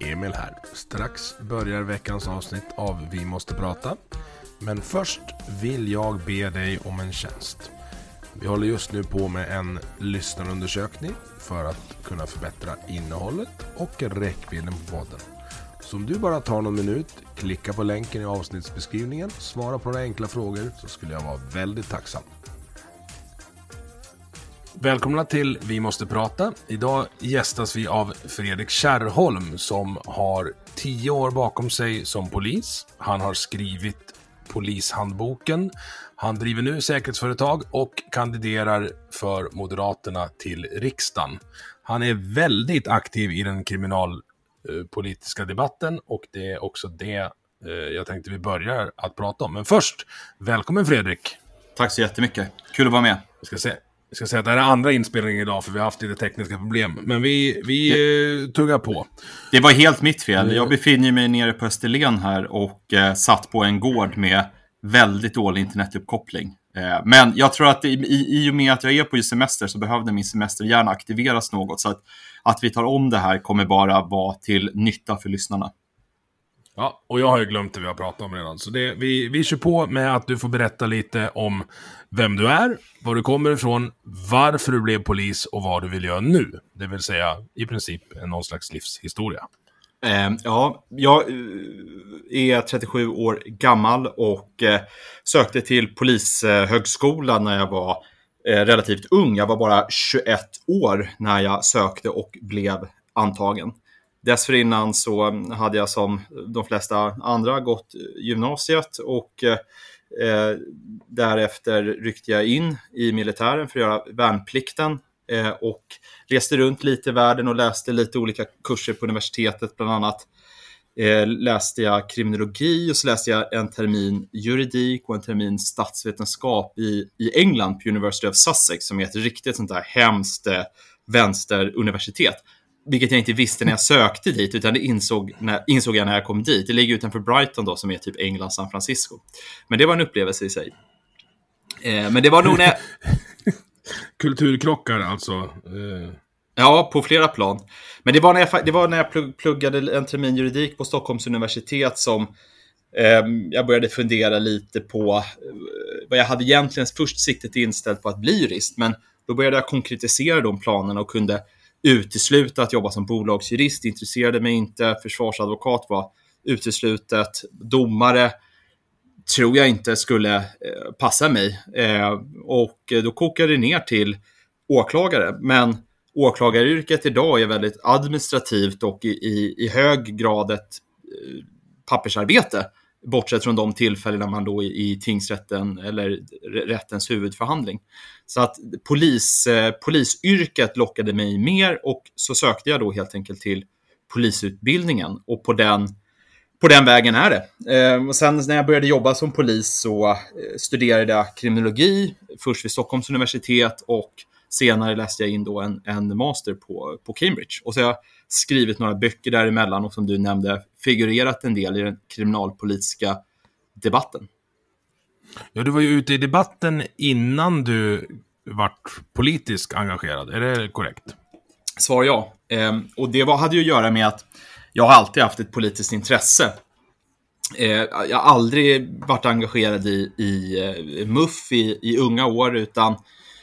Emil här. Strax börjar veckans avsnitt av Vi måste prata. Men först vill jag be dig om en tjänst. Vi håller just nu på med en lyssnarundersökning för att kunna förbättra innehållet och räckvidden på podden. Så om du bara tar någon minut, klicka på länken i avsnittsbeskrivningen, svara på några enkla frågor så skulle jag vara väldigt tacksam. Välkomna till Vi måste prata. Idag gästas vi av Fredrik Kärrholm som har tio år bakom sig som polis. Han har skrivit Polishandboken. Han driver nu säkerhetsföretag och kandiderar för Moderaterna till riksdagen. Han är väldigt aktiv i den kriminalpolitiska debatten och det är också det eh, jag tänkte vi börjar att prata om. Men först, välkommen Fredrik! Tack så jättemycket. Kul att vara med. Jag ska se. Jag ska säga att det här är andra inspelningen idag för vi har haft lite tekniska problem. Men vi, vi eh, tuggar på. Det var helt mitt fel. Jag befinner mig nere på Österlen här och eh, satt på en gård med väldigt dålig internetuppkoppling. Eh, men jag tror att i, i, i och med att jag är på semester så behövde min semester gärna aktiveras något. Så att, att vi tar om det här kommer bara vara till nytta för lyssnarna. Ja, och jag har ju glömt det vi har pratat om redan. Så det, vi, vi kör på med att du får berätta lite om vem du är, var du kommer ifrån, varför du blev polis och vad du vill göra nu. Det vill säga i princip någon slags livshistoria. Eh, ja, jag eh, är 37 år gammal och eh, sökte till Polishögskolan när jag var eh, relativt ung. Jag var bara 21 år när jag sökte och blev antagen. Dessförinnan så hade jag som de flesta andra gått gymnasiet och eh, därefter ryckte jag in i militären för att göra värnplikten eh, och reste runt lite i världen och läste lite olika kurser på universitetet. Bland annat eh, läste jag kriminologi och så läste jag en termin juridik och en termin statsvetenskap i, i England på University of Sussex som är ett riktigt sånt där hemskt eh, vänsteruniversitet vilket jag inte visste när jag sökte dit, utan det insåg, när, insåg jag när jag kom dit. Det ligger utanför Brighton då, som är typ England, San Francisco. Men det var en upplevelse i sig. Eh, men det var nog när jag... Kulturkrockar alltså? Eh. Ja, på flera plan. Men det var när jag, det var när jag pluggade en termin juridik på Stockholms universitet som eh, jag började fundera lite på eh, vad jag hade egentligen först siktet inställt på att bli jurist, men då började jag konkretisera de planerna och kunde utesluta att jobba som bolagsjurist, intresserade mig inte, försvarsadvokat var uteslutet, domare tror jag inte skulle eh, passa mig. Eh, och då kokade det ner till åklagare. Men åklagaryrket idag är väldigt administrativt och i, i, i hög grad ett eh, pappersarbete. Bortsett från de tillfällen man då i, i tingsrätten eller rättens huvudförhandling. Så att polis, eh, polisyrket lockade mig mer och så sökte jag då helt enkelt till polisutbildningen och på den, på den vägen är det. Eh, och sen när jag började jobba som polis så eh, studerade jag kriminologi, först vid Stockholms universitet och senare läste jag in då en, en master på, på Cambridge. Och så jag skrivit några böcker däremellan och som du nämnde figurerat en del i den kriminalpolitiska debatten. Ja, du var ju ute i debatten innan du vart politiskt engagerad. Är det korrekt? Svar ja. Eh, och det var, hade ju att göra med att jag har alltid haft ett politiskt intresse. Eh, jag har aldrig varit engagerad i, i eh, MUF i, i, unga år, utan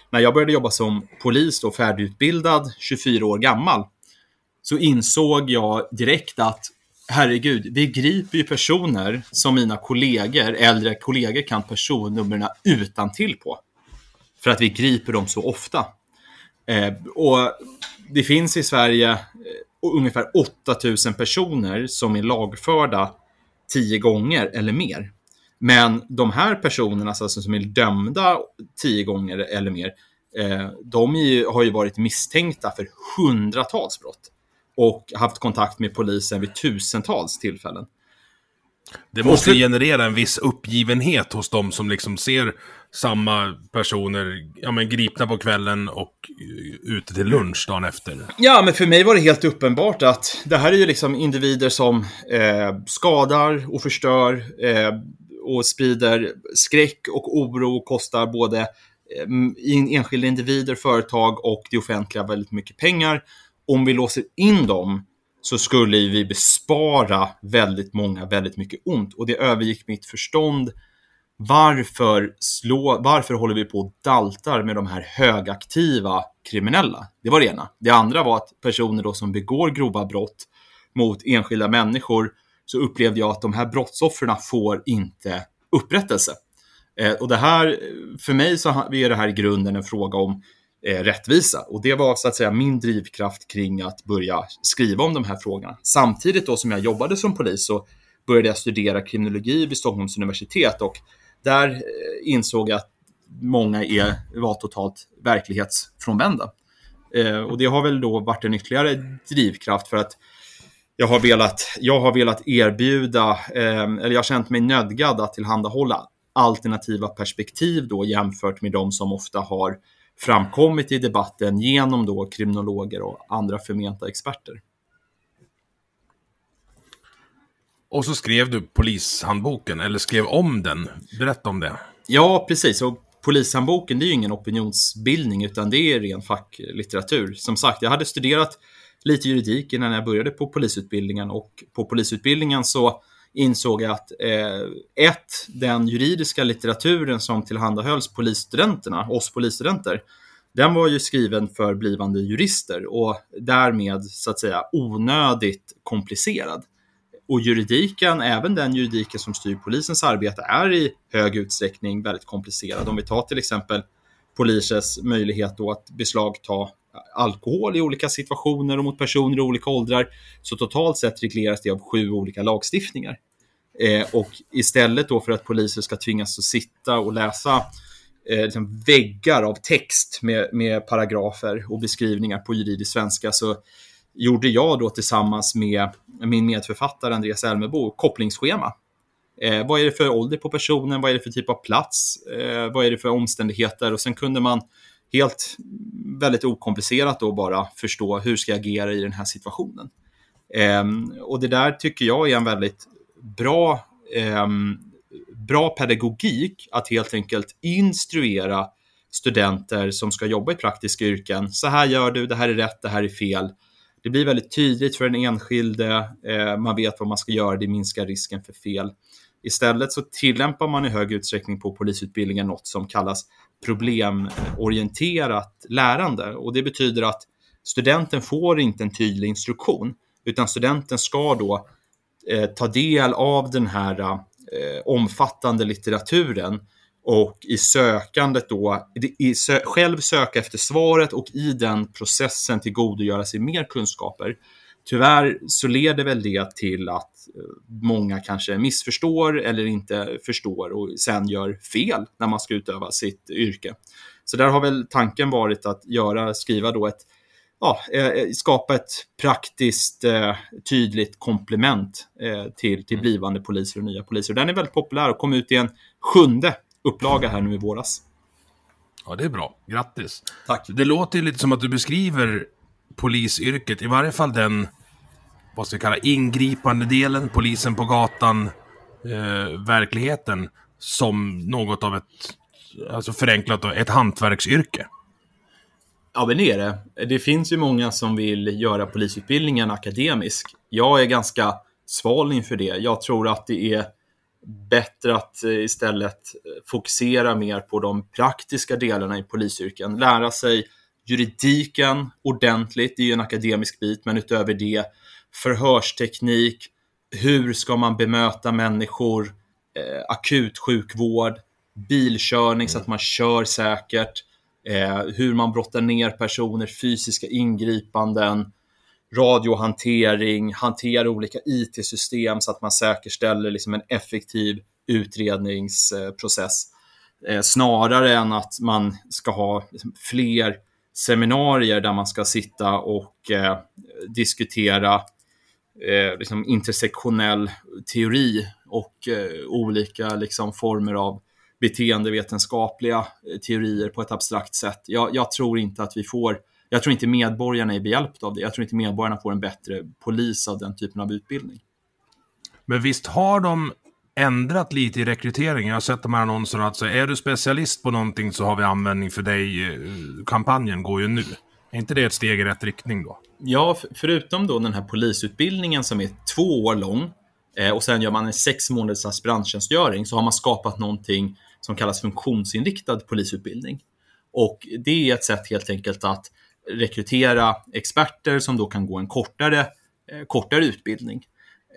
när jag började jobba som polis, och färdigutbildad, 24 år gammal, så insåg jag direkt att herregud, vi griper ju personer som mina kollegor, äldre kollegor kan personnumren utan till på. För att vi griper dem så ofta. Eh, och det finns i Sverige eh, ungefär 8000 personer som är lagförda tio gånger eller mer. Men de här personerna alltså, alltså som är dömda tio gånger eller mer, eh, de ju, har ju varit misstänkta för hundratals brott och haft kontakt med polisen vid tusentals tillfällen. Det måste ju generera en viss uppgivenhet hos de som liksom ser samma personer ja, men gripna på kvällen och ute till lunch dagen efter. Ja, men för mig var det helt uppenbart att det här är ju liksom individer som eh, skadar och förstör eh, och sprider skräck och oro och kostar både eh, enskilda individer, företag och det offentliga väldigt mycket pengar. Om vi låser in dem så skulle vi bespara väldigt många väldigt mycket ont. Och det övergick mitt förstånd. Varför, slå, varför håller vi på och daltar med de här högaktiva kriminella? Det var det ena. Det andra var att personer då som begår grova brott mot enskilda människor så upplevde jag att de här brottsoffren får inte upprättelse. Eh, och det här, för mig så är det här i grunden en fråga om Eh, rättvisa. Och det var så att säga min drivkraft kring att börja skriva om de här frågorna. Samtidigt då som jag jobbade som polis så började jag studera kriminologi vid Stockholms universitet och där eh, insåg jag att många är, var totalt verklighetsfrånvända. Eh, och det har väl då varit en ytterligare drivkraft för att jag har velat, jag har velat erbjuda, eh, eller jag har känt mig nödgad att tillhandahålla alternativa perspektiv då jämfört med de som ofta har framkommit i debatten genom då kriminologer och andra förmenta experter. Och så skrev du polishandboken, eller skrev om den. Berätta om det. Ja, precis. Och polishandboken det är ju ingen opinionsbildning, utan det är ren facklitteratur. Som sagt, jag hade studerat lite juridik innan jag började på polisutbildningen och på polisutbildningen så insåg att eh, ett, den juridiska litteraturen som tillhandahölls polisstudenterna, oss polisstudenter, den var ju skriven för blivande jurister och därmed så att säga onödigt komplicerad. Och juridiken, även den juridiken som styr polisens arbete, är i hög utsträckning väldigt komplicerad. Om vi tar till exempel polisens möjlighet då att beslagta alkohol i olika situationer och mot personer i olika åldrar. Så totalt sett regleras det av sju olika lagstiftningar. Eh, och istället då för att poliser ska tvingas att sitta och läsa eh, liksom väggar av text med, med paragrafer och beskrivningar på juridisk svenska så gjorde jag då tillsammans med min medförfattare Andreas Elmebo kopplingsschema. Eh, vad är det för ålder på personen? Vad är det för typ av plats? Eh, vad är det för omständigheter? Och sen kunde man helt väldigt okomplicerat då bara förstå hur ska jag agera i den här situationen. Eh, och det där tycker jag är en väldigt bra, eh, bra pedagogik att helt enkelt instruera studenter som ska jobba i praktiska yrken. Så här gör du, det här är rätt, det här är fel. Det blir väldigt tydligt för den enskilde, eh, man vet vad man ska göra, det minskar risken för fel. Istället så tillämpar man i hög utsträckning på polisutbildningen något som kallas problemorienterat lärande. Och det betyder att studenten får inte en tydlig instruktion, utan studenten ska då eh, ta del av den här eh, omfattande litteraturen och i sökandet då, i sö själv söka efter svaret och i den processen tillgodogöra sig mer kunskaper. Tyvärr så leder väl det till att många kanske missförstår eller inte förstår och sen gör fel när man ska utöva sitt yrke. Så där har väl tanken varit att göra, skriva då ett, ja, eh, eh, skapa ett praktiskt tydligt komplement till, till mm. blivande poliser och nya poliser. Den är väldigt populär och kom ut i en sjunde upplaga här nu i våras. Ja, det är bra. Grattis. Tack. Det låter lite som att du beskriver polisyrket, i varje fall den, vad ska vi kalla ingripande delen, polisen på gatan, eh, verkligheten, som något av ett, alltså förenklat ett hantverksyrke. Ja, men det är det. Det finns ju många som vill göra polisutbildningen akademisk. Jag är ganska sval inför det. Jag tror att det är bättre att eh, istället fokusera mer på de praktiska delarna i polisyrken. Lära sig juridiken ordentligt, det är ju en akademisk bit, men utöver det förhörsteknik, hur ska man bemöta människor, eh, akutsjukvård, bilkörning så att man kör säkert, eh, hur man brottar ner personer, fysiska ingripanden, radiohantering, hantera olika IT-system så att man säkerställer liksom en effektiv utredningsprocess. Eh, snarare än att man ska ha liksom, fler seminarier där man ska sitta och eh, diskutera eh, liksom intersektionell teori och eh, olika liksom, former av beteendevetenskapliga eh, teorier på ett abstrakt sätt. Jag, jag, tror inte att vi får, jag tror inte medborgarna är behjälpta av det. Jag tror inte medborgarna får en bättre polis av den typen av utbildning. Men visst har de ändrat lite i rekryteringen. Jag har sett de här annonserna alltså är du specialist på någonting så har vi användning för dig-kampanjen eh, går ju nu. Är inte det ett steg i rätt riktning då? Ja, förutom då den här polisutbildningen som är två år lång eh, och sen gör man en sex månaders aspiranttjänstgöring så har man skapat någonting som kallas funktionsinriktad polisutbildning. Och det är ett sätt helt enkelt att rekrytera experter som då kan gå en kortare, eh, kortare utbildning.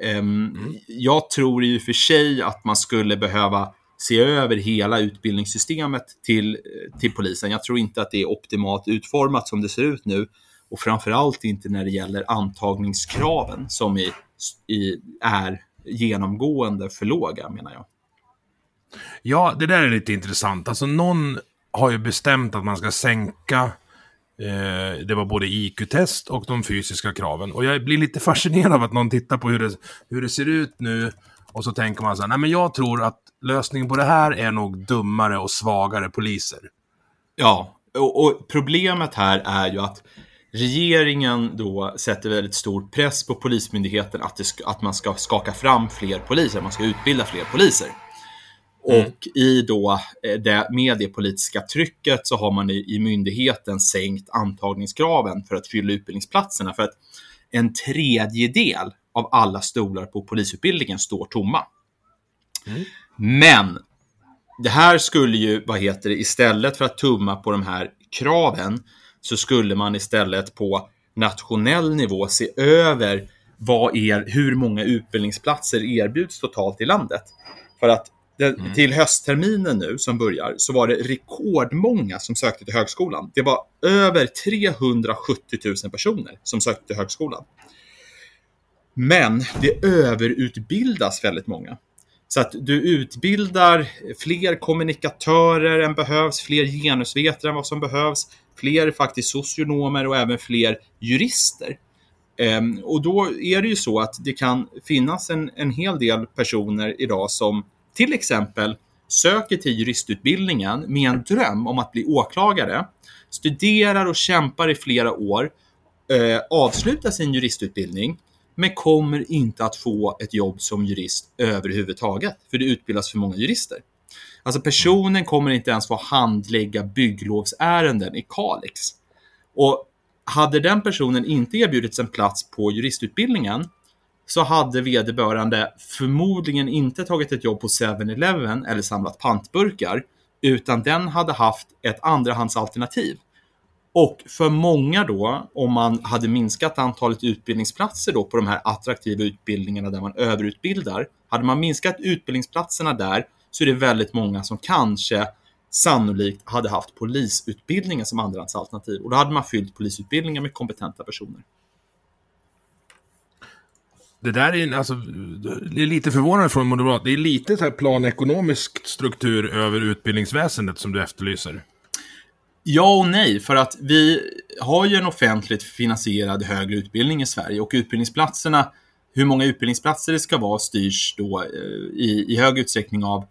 Mm. Jag tror i och för sig att man skulle behöva se över hela utbildningssystemet till, eh, till polisen. Jag tror inte att det är optimalt utformat som det ser ut nu och framförallt inte när det gäller antagningskraven som i, i, är genomgående för låga menar jag. Ja, det där är lite intressant. Alltså någon har ju bestämt att man ska sänka Eh, det var både IQ-test och de fysiska kraven. Och jag blir lite fascinerad av att någon tittar på hur det, hur det ser ut nu och så tänker man så här, nej men jag tror att lösningen på det här är nog dummare och svagare poliser. Ja, och, och problemet här är ju att regeringen då sätter väldigt stor press på Polismyndigheten att, det, att man ska skaka fram fler poliser, man ska utbilda fler poliser. Mm. Och i då eh, det, med det politiska trycket så har man i, i myndigheten sänkt antagningskraven för att fylla utbildningsplatserna. För att en tredjedel av alla stolar på polisutbildningen står tomma. Mm. Men det här skulle ju, vad heter det, istället för att tumma på de här kraven så skulle man istället på nationell nivå se över vad är, hur många utbildningsplatser erbjuds totalt i landet. För att den, mm. Till höstterminen nu som börjar så var det rekordmånga som sökte till högskolan. Det var över 370 000 personer som sökte till högskolan. Men det överutbildas väldigt många. Så att du utbildar fler kommunikatörer än behövs, fler genusvetare än vad som behövs, fler faktiskt socionomer och även fler jurister. Ehm, och då är det ju så att det kan finnas en, en hel del personer idag som till exempel söker till juristutbildningen med en dröm om att bli åklagare, studerar och kämpar i flera år, eh, avslutar sin juristutbildning, men kommer inte att få ett jobb som jurist överhuvudtaget, för det utbildas för många jurister. Alltså personen kommer inte ens få handlägga bygglovsärenden i Kalix. Och hade den personen inte erbjudits en plats på juristutbildningen så hade vederbörande förmodligen inte tagit ett jobb på 7-Eleven eller samlat pantburkar, utan den hade haft ett andrahandsalternativ. Och för många då, om man hade minskat antalet utbildningsplatser då på de här attraktiva utbildningarna där man överutbildar, hade man minskat utbildningsplatserna där så är det väldigt många som kanske sannolikt hade haft polisutbildningen som andrahandsalternativ. Och då hade man fyllt polisutbildningen med kompetenta personer. Det där är, alltså, det är lite förvånande från Moderat. Det är lite så här planekonomisk struktur över utbildningsväsendet som du efterlyser. Ja och nej, för att vi har ju en offentligt finansierad högre utbildning i Sverige och utbildningsplatserna, hur många utbildningsplatser det ska vara styrs då eh, i, i hög utsträckning av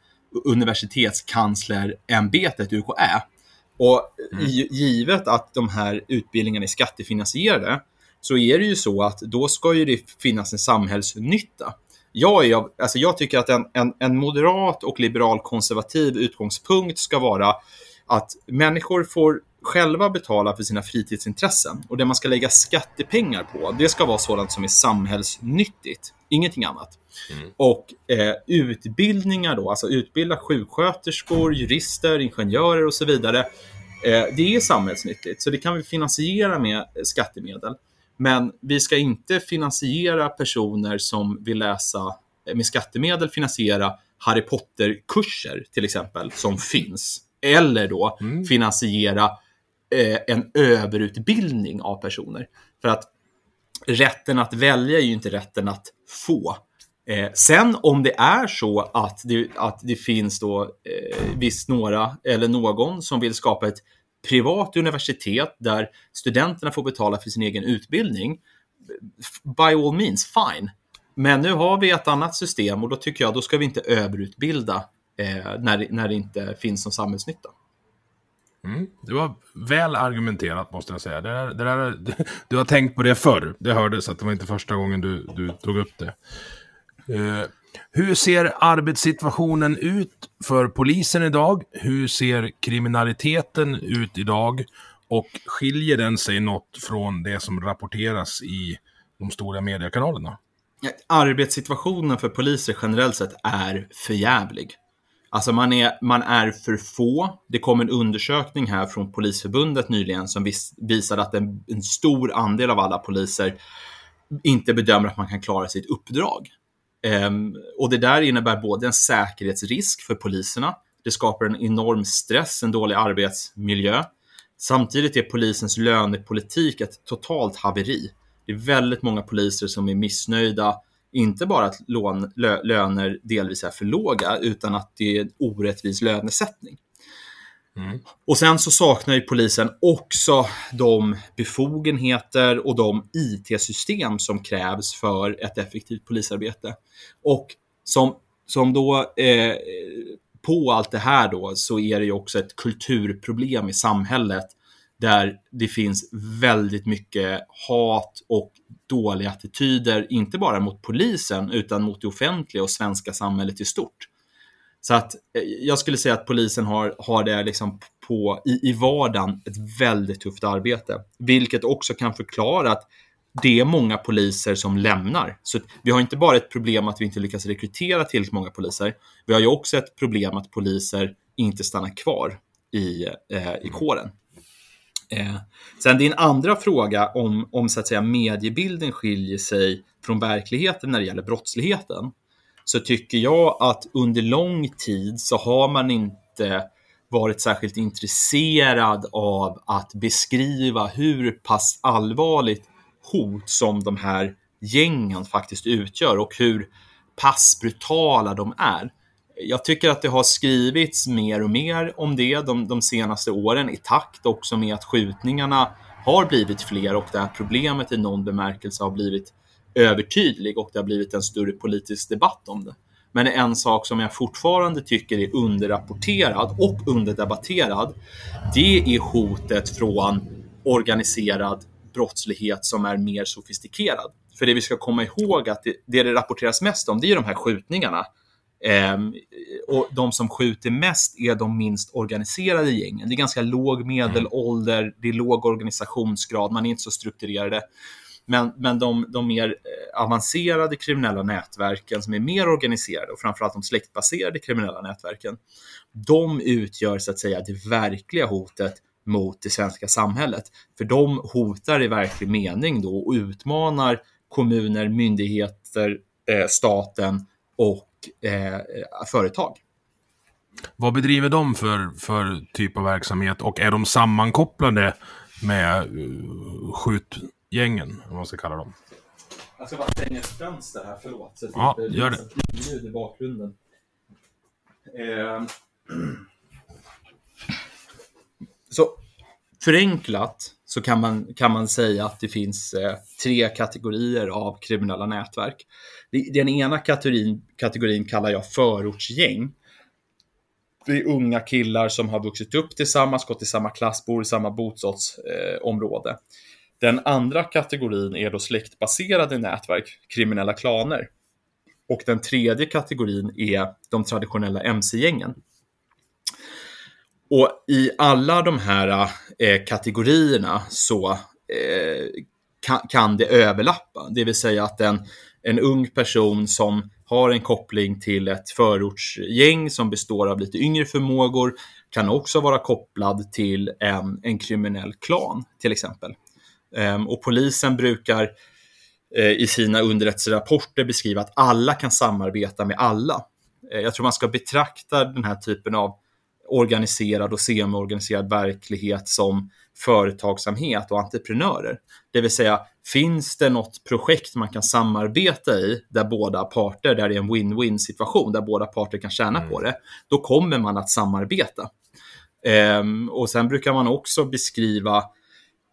universitetskanslerämbetet, UKÄ. Och mm. givet att de här utbildningarna är skattefinansierade så är det ju så att då ska ju det finnas en samhällsnytta. Jag, är, alltså jag tycker att en, en, en moderat och liberal konservativ utgångspunkt ska vara att människor får själva betala för sina fritidsintressen och det man ska lägga skattepengar på, det ska vara sådant som är samhällsnyttigt, ingenting annat. Mm. Och eh, utbildningar då, alltså utbilda sjuksköterskor, jurister, ingenjörer och så vidare, eh, det är samhällsnyttigt, så det kan vi finansiera med skattemedel. Men vi ska inte finansiera personer som vill läsa med skattemedel finansiera Harry Potter-kurser till exempel, som finns. Eller då mm. finansiera eh, en överutbildning av personer. För att rätten att välja är ju inte rätten att få. Eh, sen om det är så att det, att det finns då eh, visst några eller någon som vill skapa ett privat universitet där studenterna får betala för sin egen utbildning, by all means, fine. Men nu har vi ett annat system och då tycker jag då ska vi inte överutbilda eh, när, när det inte finns någon samhällsnytta. Mm, det var väl argumenterat måste jag säga. Det där, det där, du har tänkt på det förr. Det hördes att det var inte första gången du, du tog upp det. Uh, hur ser arbetssituationen ut för polisen idag? Hur ser kriminaliteten ut idag? Och skiljer den sig något från det som rapporteras i de stora mediekanalerna? Arbetssituationen för poliser generellt sett är förjävlig. Alltså man är, man är för få. Det kom en undersökning här från Polisförbundet nyligen som vis, visade att en, en stor andel av alla poliser inte bedömer att man kan klara sitt uppdrag. Um, och det där innebär både en säkerhetsrisk för poliserna, det skapar en enorm stress, en dålig arbetsmiljö. Samtidigt är polisens lönepolitik ett totalt haveri. Det är väldigt många poliser som är missnöjda, inte bara att lån, lö, löner delvis är för låga, utan att det är en orättvis lönesättning. Mm. Och sen så saknar ju polisen också de befogenheter och de IT-system som krävs för ett effektivt polisarbete. Och som, som då eh, på allt det här då så är det ju också ett kulturproblem i samhället där det finns väldigt mycket hat och dåliga attityder, inte bara mot polisen utan mot det offentliga och svenska samhället i stort. Så att eh, jag skulle säga att polisen har, har det liksom på, i, i vardagen ett väldigt tufft arbete, vilket också kan förklara att det är många poliser som lämnar. Så vi har inte bara ett problem att vi inte lyckas rekrytera tillräckligt många poliser. Vi har ju också ett problem att poliser inte stannar kvar i, eh, i kåren. Eh, sen din andra fråga om, om så att säga mediebilden skiljer sig från verkligheten när det gäller brottsligheten så tycker jag att under lång tid så har man inte varit särskilt intresserad av att beskriva hur pass allvarligt hot som de här gängen faktiskt utgör och hur pass brutala de är. Jag tycker att det har skrivits mer och mer om det de, de senaste åren i takt också med att skjutningarna har blivit fler och det här problemet i någon bemärkelse har blivit övertydlig och det har blivit en större politisk debatt om det. Men en sak som jag fortfarande tycker är underrapporterad och underdebatterad, det är hotet från organiserad brottslighet som är mer sofistikerad. För det vi ska komma ihåg att det det, det rapporteras mest om, det är de här skjutningarna. Ehm, och de som skjuter mest är de minst organiserade gängen. Det är ganska låg medelålder, det är låg organisationsgrad, man är inte så strukturerade. Men, men de, de mer eh, avancerade kriminella nätverken som är mer organiserade och framförallt de släktbaserade kriminella nätverken, de utgör så att säga det verkliga hotet mot det svenska samhället. För de hotar i verklig mening då och utmanar kommuner, myndigheter, eh, staten och eh, företag. Vad bedriver de för, för typ av verksamhet och är de sammankopplade med uh, skjut, gängen, om man ska kalla dem. Jag ska bara stänga ett fönster här, förlåt. Så ja, gör det. ljud i bakgrunden. Eh. Så förenklat så kan man, kan man säga att det finns eh, tre kategorier av kriminella nätverk. Den ena kategorin, kategorin kallar jag förortsgäng. Det är unga killar som har vuxit upp tillsammans, gått i samma klass, bor i samma bostadsområde. Eh, den andra kategorin är då släktbaserade nätverk, kriminella klaner. Och den tredje kategorin är de traditionella mc-gängen. Och i alla de här eh, kategorierna så eh, kan, kan, det överlappa. Det vill säga att en, en ung person som har en koppling till ett förortsgäng som består av lite yngre förmågor kan också vara kopplad till en, en kriminell klan till exempel. Ehm, och polisen brukar eh, i sina underrättelserapporter beskriva att alla kan samarbeta med alla. Eh, jag tror man ska betrakta den här typen av organiserad och semi-organiserad verklighet som företagsamhet och entreprenörer. Det vill säga, finns det något projekt man kan samarbeta i där båda parter, där det är en win-win situation, där båda parter kan tjäna mm. på det, då kommer man att samarbeta. Ehm, och sen brukar man också beskriva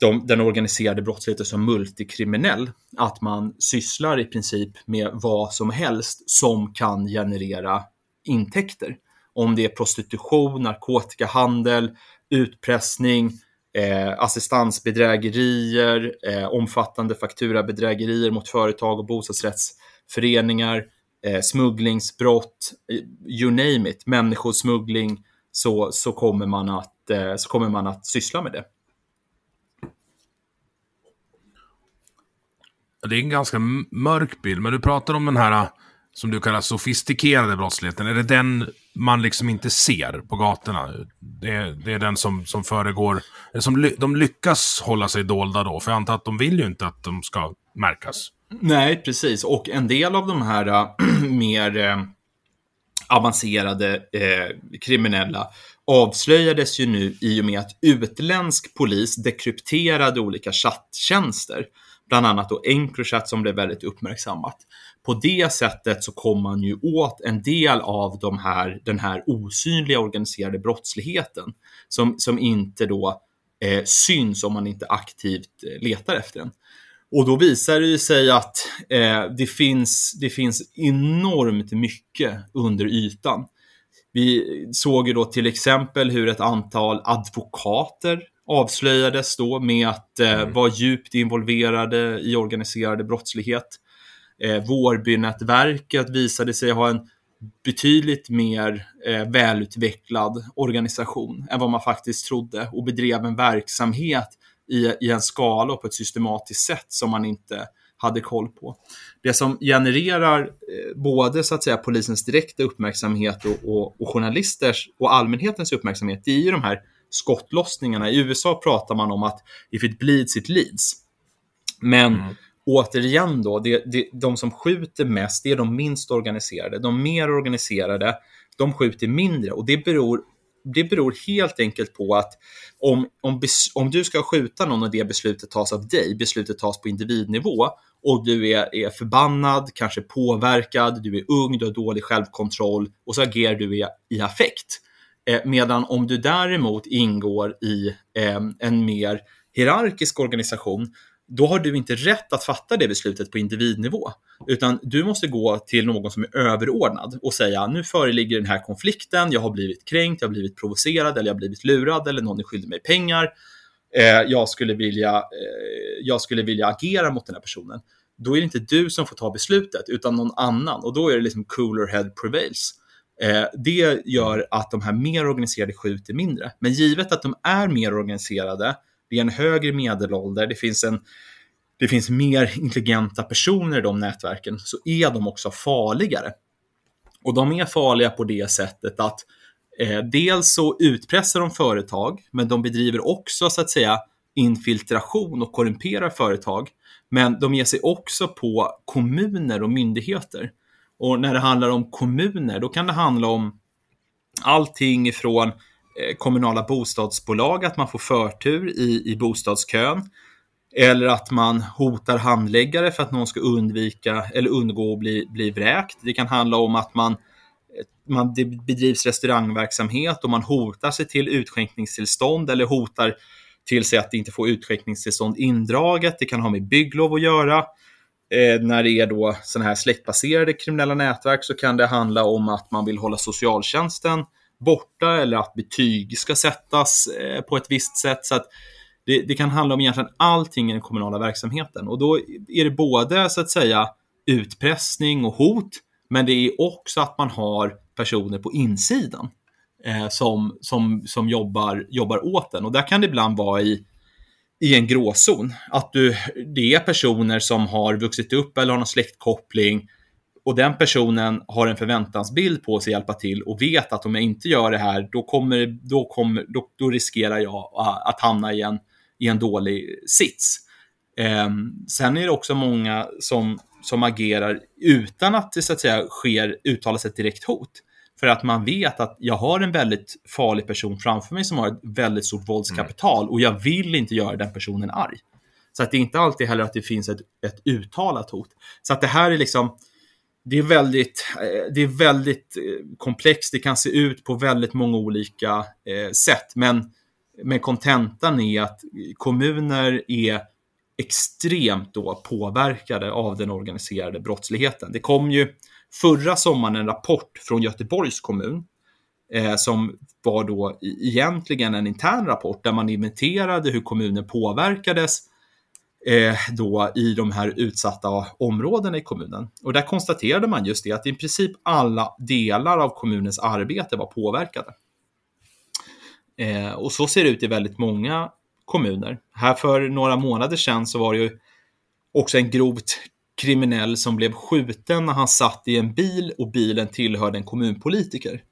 de, den organiserade brottsligheten som multikriminell. Att man sysslar i princip med vad som helst som kan generera intäkter. Om det är prostitution, narkotikahandel, utpressning, eh, assistansbedrägerier, eh, omfattande fakturabedrägerier mot företag och bostadsrättsföreningar, eh, smugglingsbrott, eh, you name it, människosmuggling, så, så, kommer man att, eh, så kommer man att syssla med det. Det är en ganska mörk bild, men du pratar om den här som du kallar sofistikerade brottsligheten. Är det den man liksom inte ser på gatorna? Det är, det är den som, som föregår, som de lyckas hålla sig dolda då, för jag antar att de vill ju inte att de ska märkas. Nej, precis. Och en del av de här äh, mer äh, avancerade äh, kriminella avslöjades ju nu i och med att utländsk polis dekrypterade olika chatttjänster bland annat då Encrochat som blev väldigt uppmärksammat. På det sättet så kom man ju åt en del av de här, den här osynliga organiserade brottsligheten som, som inte då eh, syns om man inte aktivt eh, letar efter den. Och då visar det sig att eh, det, finns, det finns enormt mycket under ytan. Vi såg ju då till exempel hur ett antal advokater avslöjades då med att eh, mm. vara djupt involverade i organiserade brottslighet. Eh, Vårbynätverket visade sig ha en betydligt mer eh, välutvecklad organisation än vad man faktiskt trodde och bedrev en verksamhet i, i en skala och på ett systematiskt sätt som man inte hade koll på. Det som genererar eh, både så att säga polisens direkta uppmärksamhet och, och, och journalisters och allmänhetens uppmärksamhet, det är ju de här skottlossningarna. I USA pratar man om att if it bleeds, it leads. Men mm. återigen då, det, det, de som skjuter mest, det är de minst organiserade. De mer organiserade, de skjuter mindre och det beror det beror helt enkelt på att om, om, om du ska skjuta någon och det beslutet tas av dig, beslutet tas på individnivå och du är, är förbannad, kanske påverkad, du är ung, du har dålig självkontroll och så agerar du i, i affekt Eh, medan om du däremot ingår i ehm, en mer hierarkisk organisation, då har du inte rätt att fatta det beslutet på individnivå, utan du måste gå till någon som är överordnad och säga nu föreligger den här konflikten, jag har blivit kränkt, jag har blivit provocerad eller jag har blivit lurad eller någon är skyldig mig pengar. Eh, jag, skulle vilja, eh, jag skulle vilja agera mot den här personen. Då är det inte du som får ta beslutet utan någon annan och då är det liksom cooler head prevails. Eh, det gör att de här mer organiserade skjuter mindre. Men givet att de är mer organiserade, det är en högre medelålder, det finns, en, det finns mer intelligenta personer i de nätverken, så är de också farligare. Och de är farliga på det sättet att eh, dels så utpressar de företag, men de bedriver också så att säga infiltration och korrumperar företag. Men de ger sig också på kommuner och myndigheter. Och när det handlar om kommuner, då kan det handla om allting ifrån eh, kommunala bostadsbolag, att man får förtur i, i bostadskön. Eller att man hotar handläggare för att någon ska undvika eller undgå att bli, bli vräkt. Det kan handla om att man, eh, man det bedrivs restaurangverksamhet och man hotar sig till utskänkningstillstånd eller hotar till sig att inte få utskänkningstillstånd indraget. Det kan ha med bygglov att göra. Eh, när det är då sådana här släktbaserade kriminella nätverk så kan det handla om att man vill hålla socialtjänsten borta eller att betyg ska sättas eh, på ett visst sätt. Så att det, det, kan handla om egentligen allting i den kommunala verksamheten och då är det både så att säga utpressning och hot, men det är också att man har personer på insidan eh, som, som, som jobbar, jobbar åt den och där kan det ibland vara i i en gråzon. Att du, det är personer som har vuxit upp eller har någon släktkoppling och den personen har en förväntansbild på sig att hjälpa till och vet att om jag inte gör det här, då, kommer, då, kommer, då, då riskerar jag att hamna i en, i en dålig sits. Eh, sen är det också många som, som agerar utan att det så att säga sker, uttalas ett direkt hot. För att man vet att jag har en väldigt farlig person framför mig som har ett väldigt stort våldskapital och jag vill inte göra den personen arg. Så att det är inte alltid heller att det finns ett, ett uttalat hot. Så att det här är liksom, det är väldigt, eh, det är väldigt eh, komplext. Det kan se ut på väldigt många olika eh, sätt. Men, men kontentan är att kommuner är extremt då påverkade av den organiserade brottsligheten. Det kom ju förra sommaren en rapport från Göteborgs kommun eh, som var då egentligen en intern rapport där man inventerade hur kommunen påverkades eh, då i de här utsatta områdena i kommunen. Och där konstaterade man just det att i princip alla delar av kommunens arbete var påverkade. Eh, och så ser det ut i väldigt många kommuner. Här för några månader sedan så var det ju också en grovt kriminell som blev skjuten när han satt i en bil och bilen tillhörde en kommunpolitiker.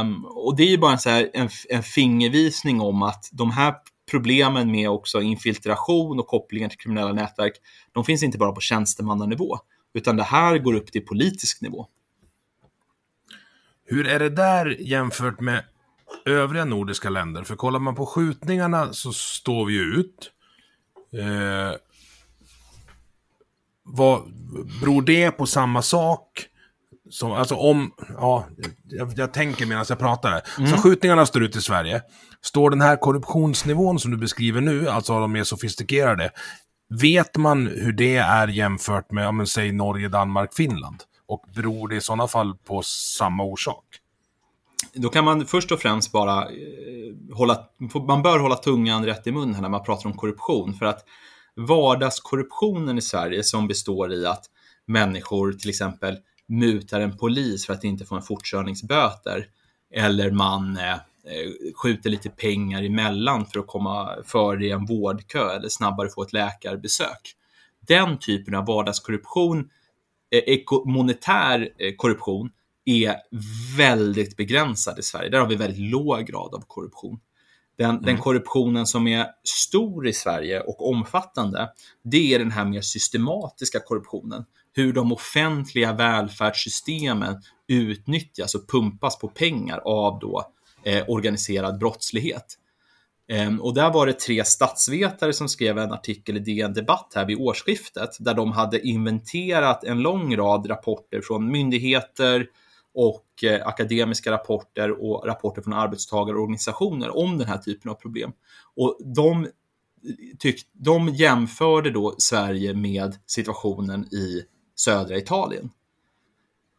Um, och det är ju bara en, så här, en, en fingervisning om att de här problemen med också infiltration och kopplingar till kriminella nätverk, de finns inte bara på tjänstemannanivå, utan det här går upp till politisk nivå. Hur är det där jämfört med övriga nordiska länder? För kollar man på skjutningarna så står vi ut. Eh, vad, beror det på samma sak? Som, alltså om, ja, jag, jag tänker medan jag pratar här. Mm. Så skjutningarna står ut i Sverige. Står den här korruptionsnivån som du beskriver nu, alltså de mer sofistikerade, vet man hur det är jämfört med, ja, säg Norge, Danmark, Finland? Och beror det i sådana fall på samma orsak? Då kan man först och främst bara eh, hålla, man bör hålla tungan rätt i mun när man pratar om korruption. För att vardagskorruptionen i Sverige som består i att människor till exempel mutar en polis för att inte få en fortkörningsböter eller man eh, eh skjuter lite pengar emellan för att komma före i en vårdkö eller snabbare få ett läkarbesök. Den typen av vardagskorruption, eh, monetär eh, korruption, är väldigt begränsad i Sverige. Där har vi väldigt låg grad av korruption. Den, mm. den, korruptionen som är stor i Sverige och omfattande, det är den här mer systematiska korruptionen. Hur de offentliga välfärdssystemen utnyttjas och pumpas på pengar av då, eh, organiserad brottslighet. Um, och där var det tre statsvetare som skrev en artikel i DN Debatt här vid årsskiftet, där de hade inventerat en lång rad rapporter från myndigheter, och eh, akademiska rapporter och rapporter från arbetstagarorganisationer om den här typen av problem. Och de, tyck, de jämförde då Sverige med situationen i södra Italien.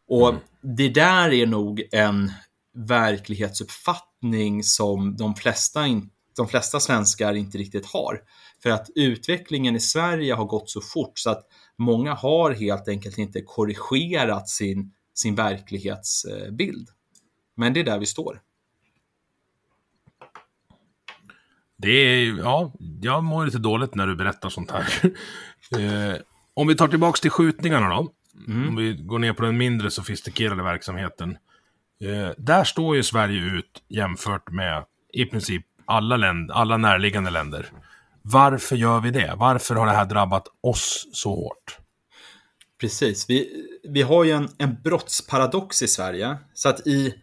Och mm. det där är nog en verklighetsuppfattning som de flesta, in, de flesta svenskar inte riktigt har. För att utvecklingen i Sverige har gått så fort så att många har helt enkelt inte korrigerat sin sin verklighetsbild. Men det är där vi står. Det är, ja, jag mår lite dåligt när du berättar sånt här. eh, om vi tar tillbaka till skjutningarna då. Mm. Om vi går ner på den mindre sofistikerade verksamheten. Eh, där står ju Sverige ut jämfört med i princip alla, länder, alla närliggande länder. Varför gör vi det? Varför har det här drabbat oss så hårt? Precis. Vi, vi har ju en, en brottsparadox i Sverige. Så att i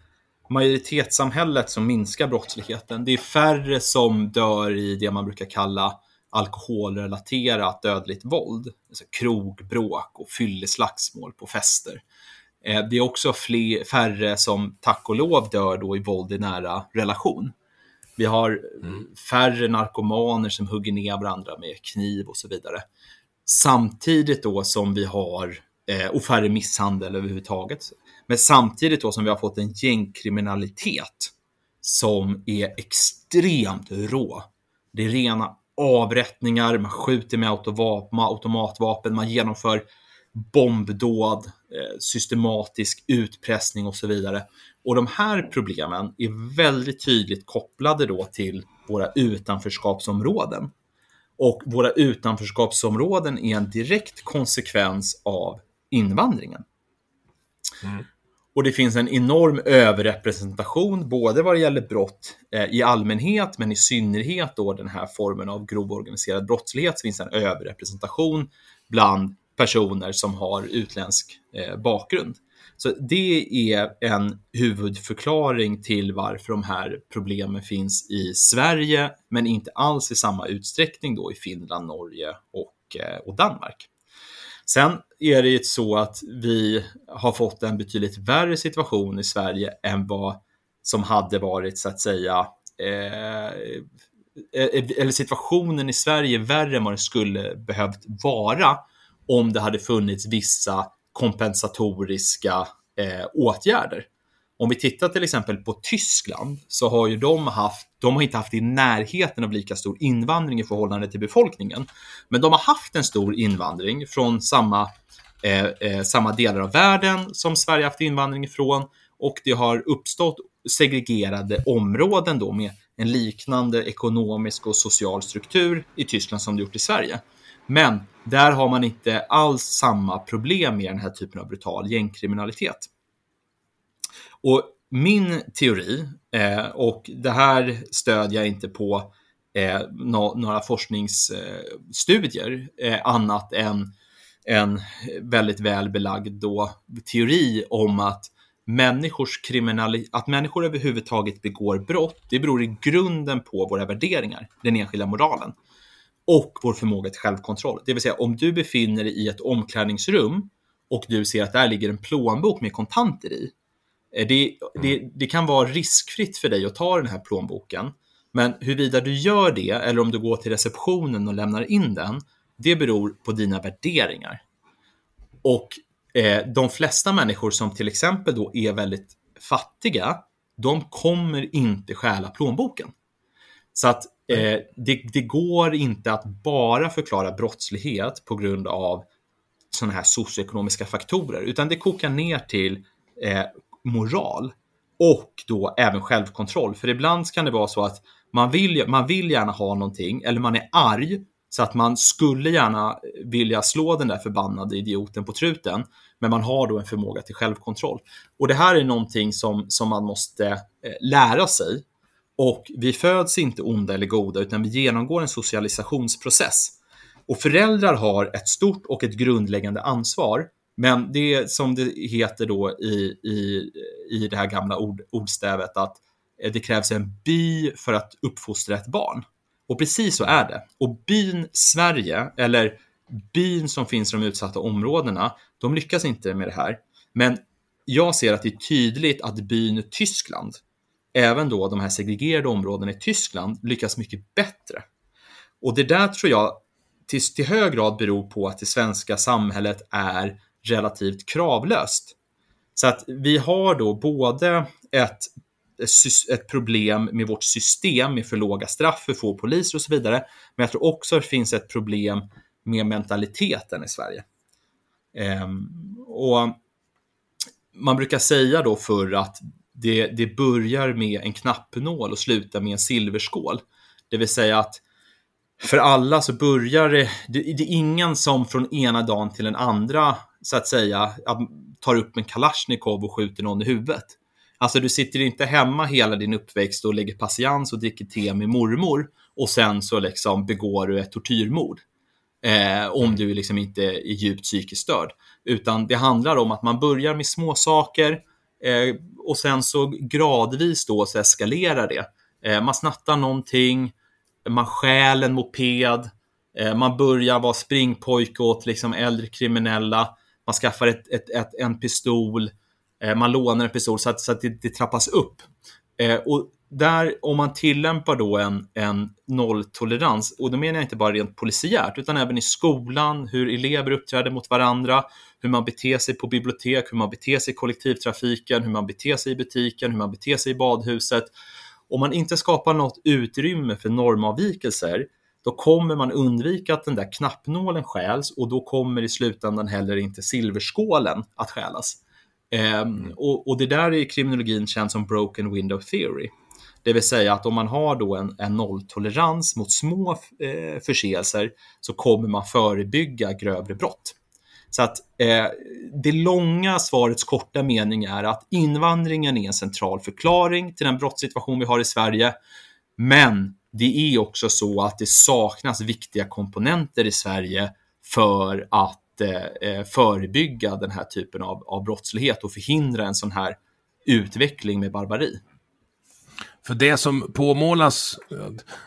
majoritetssamhället så minskar brottsligheten. Det är färre som dör i det man brukar kalla alkoholrelaterat dödligt våld. Alltså krogbråk och fylleslagsmål på fester. Eh, det är också fler, färre som tack och lov dör då i våld i nära relation. Vi har mm. färre narkomaner som hugger ner varandra med kniv och så vidare. Samtidigt då som vi har, eh, och färre misshandel överhuvudtaget, men samtidigt då som vi har fått en gängkriminalitet som är extremt rå. Det är rena avrättningar, man skjuter med automatvapen, man genomför bombdåd, eh, systematisk utpressning och så vidare. Och de här problemen är väldigt tydligt kopplade då till våra utanförskapsområden. Och våra utanförskapsområden är en direkt konsekvens av invandringen. Mm. Och det finns en enorm överrepresentation, både vad det gäller brott eh, i allmänhet, men i synnerhet då den här formen av grov organiserad brottslighet, så finns en överrepresentation bland personer som har utländsk eh, bakgrund. Så det är en huvudförklaring till varför de här problemen finns i Sverige, men inte alls i samma utsträckning då i Finland, Norge och, eh, och Danmark. Sen är det ju så att vi har fått en betydligt värre situation i Sverige än vad som hade varit så att säga eh, eh eller situationen i Sverige är värre än vad den skulle behövt vara om det hade funnits vissa kompensatoriska eh, åtgärder. Om vi tittar till exempel på Tyskland så har ju de haft, de har inte haft i närheten av lika stor invandring i förhållande till befolkningen. Men de har haft en stor invandring från samma, eh, eh, samma delar av världen som Sverige haft invandring ifrån och det har uppstått segregerade områden då med en liknande ekonomisk och social struktur i Tyskland som det gjort i Sverige. Men där har man inte alls samma problem med den här typen av brutal gängkriminalitet. Och min teori, eh, och det här stödjer jag inte på eh, några forskningsstudier, eh, annat än en väldigt väl belagd då, teori om att människors att människor överhuvudtaget begår brott, det beror i grunden på våra värderingar, den enskilda moralen och vår förmåga till självkontroll. Det vill säga om du befinner dig i ett omklädningsrum och du ser att där ligger en plånbok med kontanter i. Eh, det, det, det, kan vara riskfritt för dig att ta den här plånboken. Men huruvida du gör det eller om du går till receptionen och lämnar in den, det beror på dina värderingar. Och eh, de flesta människor som till exempel då är väldigt fattiga, de kommer inte stjäla plånboken. Så att eh, det, det, går inte att bara förklara brottslighet på grund av sådana här socioekonomiska faktorer, utan det kokar ner till eh, moral och då även självkontroll. För ibland kan det vara så att man vill, man vill gärna ha någonting eller man är arg så att man skulle gärna vilja slå den där förbannade idioten på truten, men man har då en förmåga till självkontroll. Och det här är någonting som, som man måste eh, lära sig och vi föds inte onda eller goda, utan vi genomgår en socialisationsprocess. Och föräldrar har ett stort och ett grundläggande ansvar. Men det är som det heter då i, i, i det här gamla ord, ordstävet att eh, det krävs en by för att uppfostra ett barn. Och precis så är det. Och byn Sverige, eller byn som finns i de utsatta områdena, de lyckas inte med det här. Men jag ser att det är tydligt att byn Tyskland även då de här segregerade områdena i Tyskland lyckas mycket bättre. Och det där tror jag till, till hög grad beror på att det svenska samhället är relativt kravlöst. Så att vi har då både ett, ett problem med vårt system med för låga straff, för få poliser och så vidare. Men jag tror också att det finns ett problem med mentaliteten i Sverige. Ehm, och man brukar säga då för att det, det börjar med en knappnål och slutar med en silverskål. Det vill säga att för alla så börjar det, det, det är ingen som från ena dagen till den andra så att säga tar upp en kalasjnikov och skjuter någon i huvudet. Alltså du sitter inte hemma hela din uppväxt och lägger patiens och dricker te med mormor och sen så liksom begår du ett tortyrmord. Eh, om du liksom inte är djupt psykiskt störd. Utan det handlar om att man börjar med små saker Eh, och sen så gradvis då så eskalerar det. Eh, man snattar någonting, man stjäl en moped, eh, man börjar vara springpojke åt liksom äldre kriminella, man skaffar ett, ett, ett en pistol, eh, man lånar en pistol så att, så att det, det trappas upp. Eh, och där, om man tillämpar då en, en nolltolerans, och då menar jag inte bara rent polisiärt, utan även i skolan, hur elever uppträder mot varandra, hur man beter sig på bibliotek, hur man beter sig i kollektivtrafiken, hur man beter sig i butiken, hur man beter sig i badhuset. Om man inte skapar något utrymme för normavvikelser, då kommer man undvika att den där knappnålen stjäls och då kommer i slutändan heller inte silverskålen att stjälas. Um, och, och, det där i kriminologin känns som broken window theory. Det vill säga att om man har då en, en nolltolerans mot små eh, förseelser så kommer man förebygga grövre brott. Så att eh, det långa svarets korta mening är att invandringen är en central förklaring till den brottssituation vi har i Sverige. Men det är också så att det saknas viktiga komponenter i Sverige för att eh, eh förebygga den här typen av, av brottslighet och förhindra en sån här utveckling med barbari. För det som påmålas,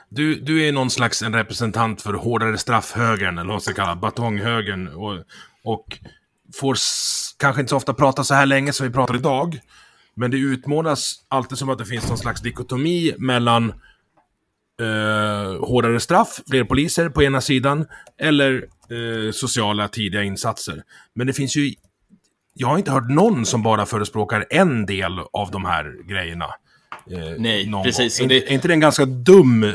du, du är någon slags en representant för hårdare straffhögern, eller vad man ska kalla batonghögern, och, och får kanske inte så ofta prata så här länge som vi pratar idag. Men det utmålas alltid som att det finns någon slags dikotomi mellan eh, hårdare straff, fler poliser på ena sidan, eller eh, sociala tidiga insatser. Men det finns ju... Jag har inte hört någon som bara förespråkar en del av de här grejerna. Eh, Nej, precis. Är, det... är inte det en ganska dum,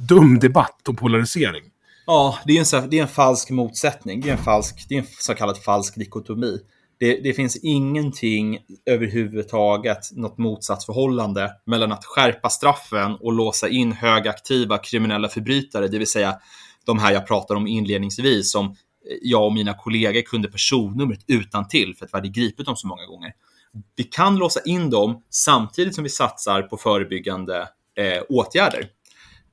dum debatt och polarisering? Ja, det är, en, det är en falsk motsättning. Det är en, falsk, det är en så kallad falsk dikotomi. Det, det, finns ingenting överhuvudtaget, något motsatsförhållande mellan att skärpa straffen och låsa in högaktiva kriminella förbrytare, det vill säga de här jag pratade om inledningsvis, som eh, jag och mina kollegor kunde personnumret utan till för att vi hade gripit dem så många gånger. Vi kan låsa in dem samtidigt som vi satsar på förebyggande eh, åtgärder.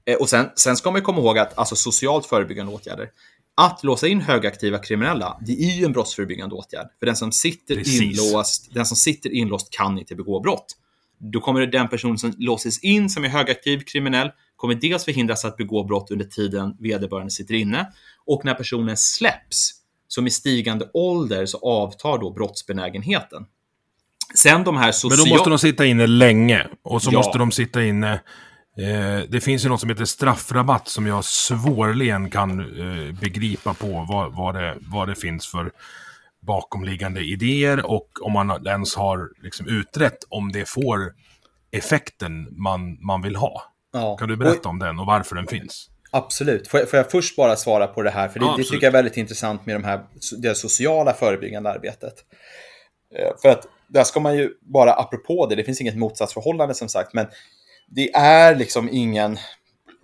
Eh, och sen, sen ska man komma ihåg att alltså socialt förebyggande åtgärder, att låsa in högaktiva kriminella, det är ju en brottsförebyggande åtgärd. För den som sitter, inlåst, den som sitter inlåst kan inte begå brott. Då kommer den person som låses in som är högaktiv kriminell kommer dels förhindras att begå brott under tiden vederbörande sitter inne och när personen släpps, som i stigande ålder, så avtar då brottsbenägenheten. Sen de här sociala... Men då måste de sitta inne länge och så ja. måste de sitta inne Eh, det finns ju något som heter straffrabatt som jag svårligen kan eh, begripa på vad, vad, det, vad det finns för bakomliggande idéer och om man ens har liksom utrett om det får effekten man, man vill ha. Ja. Kan du berätta om den och varför den finns? Absolut. Får jag, får jag först bara svara på det här? För det, ja, det tycker jag är väldigt intressant med de här, det sociala förebyggande arbetet. Eh, för att där ska man ju bara, apropå det, det finns inget motsatsförhållande som sagt, men det är liksom ingen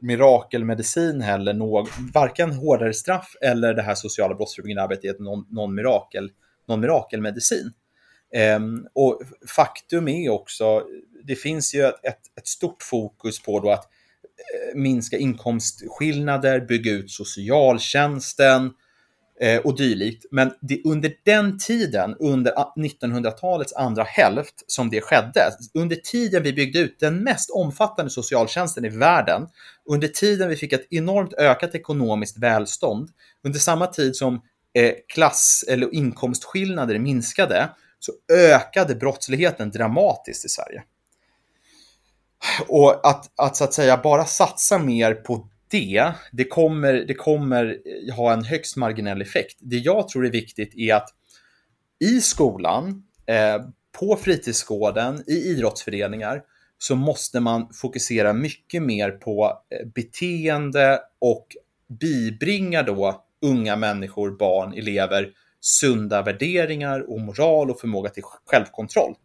mirakelmedicin heller, någon, varken hårdare straff eller det här sociala brottsförebyggande arbetet är någon, någon, mirakel, någon mirakelmedicin. Um, och faktum är också, det finns ju ett, ett stort fokus på då att eh, minska inkomstskillnader, bygga ut socialtjänsten, Eh, och dylikt. Men det, under den tiden, under 1900-talets andra hälft, som det skedde, under tiden vi byggde ut den mest omfattande socialtjänsten i världen, under tiden vi fick ett enormt ökat ekonomiskt välstånd, under samma tid som eh, klass eller inkomstskillnader minskade, så ökade brottsligheten dramatiskt i Sverige. Och att, att så att säga bara satsa mer på det, det kommer, det kommer ha en högst marginell effekt. Det jag tror är viktigt är att i skolan, eh, på fritidsgården, i idrottsföreningar, så måste man fokusera mycket mer på eh, beteende och bibringa då unga människor, barn, elever sunda värderingar och moral och förmåga till självkontroll.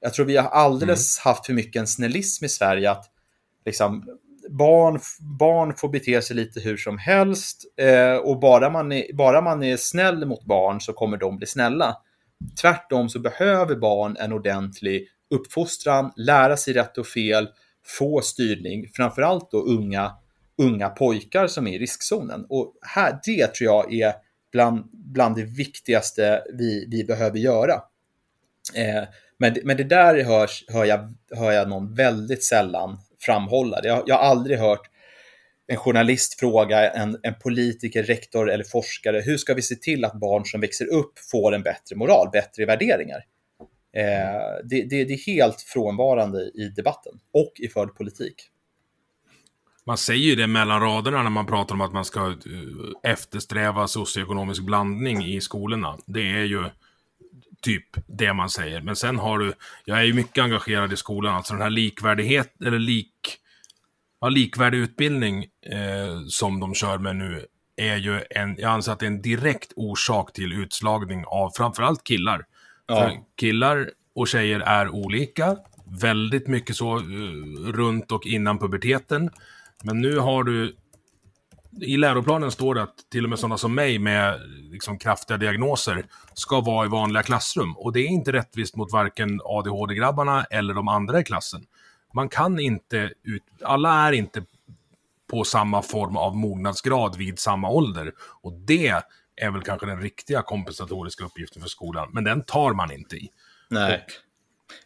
Jag tror vi har alldeles mm. haft för mycket en snällism i Sverige att liksom, barn, barn får bete sig lite hur som helst eh, och bara man, är, bara man är snäll mot barn så kommer de bli snälla. Tvärtom så behöver barn en ordentlig uppfostran, lära sig rätt och fel, få styrning, framförallt då unga, unga pojkar som är i riskzonen. Och här, det tror jag är bland, bland det viktigaste vi, vi behöver göra. Eh, men, men det där hörs, hör, jag, hör jag någon väldigt sällan framhålla. Jag, jag har aldrig hört en journalist fråga en, en politiker, rektor eller forskare, hur ska vi se till att barn som växer upp får en bättre moral, bättre värderingar? Eh, det, det, det, är helt frånvarande i debatten och i förd politik. Man säger ju det mellan raderna när man pratar om att man ska eh, eftersträva socioekonomisk blandning i skolorna. Det är ju typ det man säger. Men sen har du, jag är ju mycket engagerad i skolan, alltså den här likvärdighet, eller lik, ja, likvärdig utbildning eh, som de kör med nu är ju en, jag anser att det är en direkt orsak till utslagning av framförallt killar. Ja. Killar och tjejer är olika, väldigt mycket så uh, runt och innan puberteten. Men nu har du I läroplanen står det att till och med sådana som mig med liksom kraftiga diagnoser ska vara i vanliga klassrum. Och det är inte rättvist mot varken ADHD-grabbarna eller de andra i klassen. Man kan inte, ut, alla är inte på samma form av mognadsgrad vid samma ålder. Och det är väl kanske den riktiga kompensatoriska uppgiften för skolan, men den tar man inte i. Nej.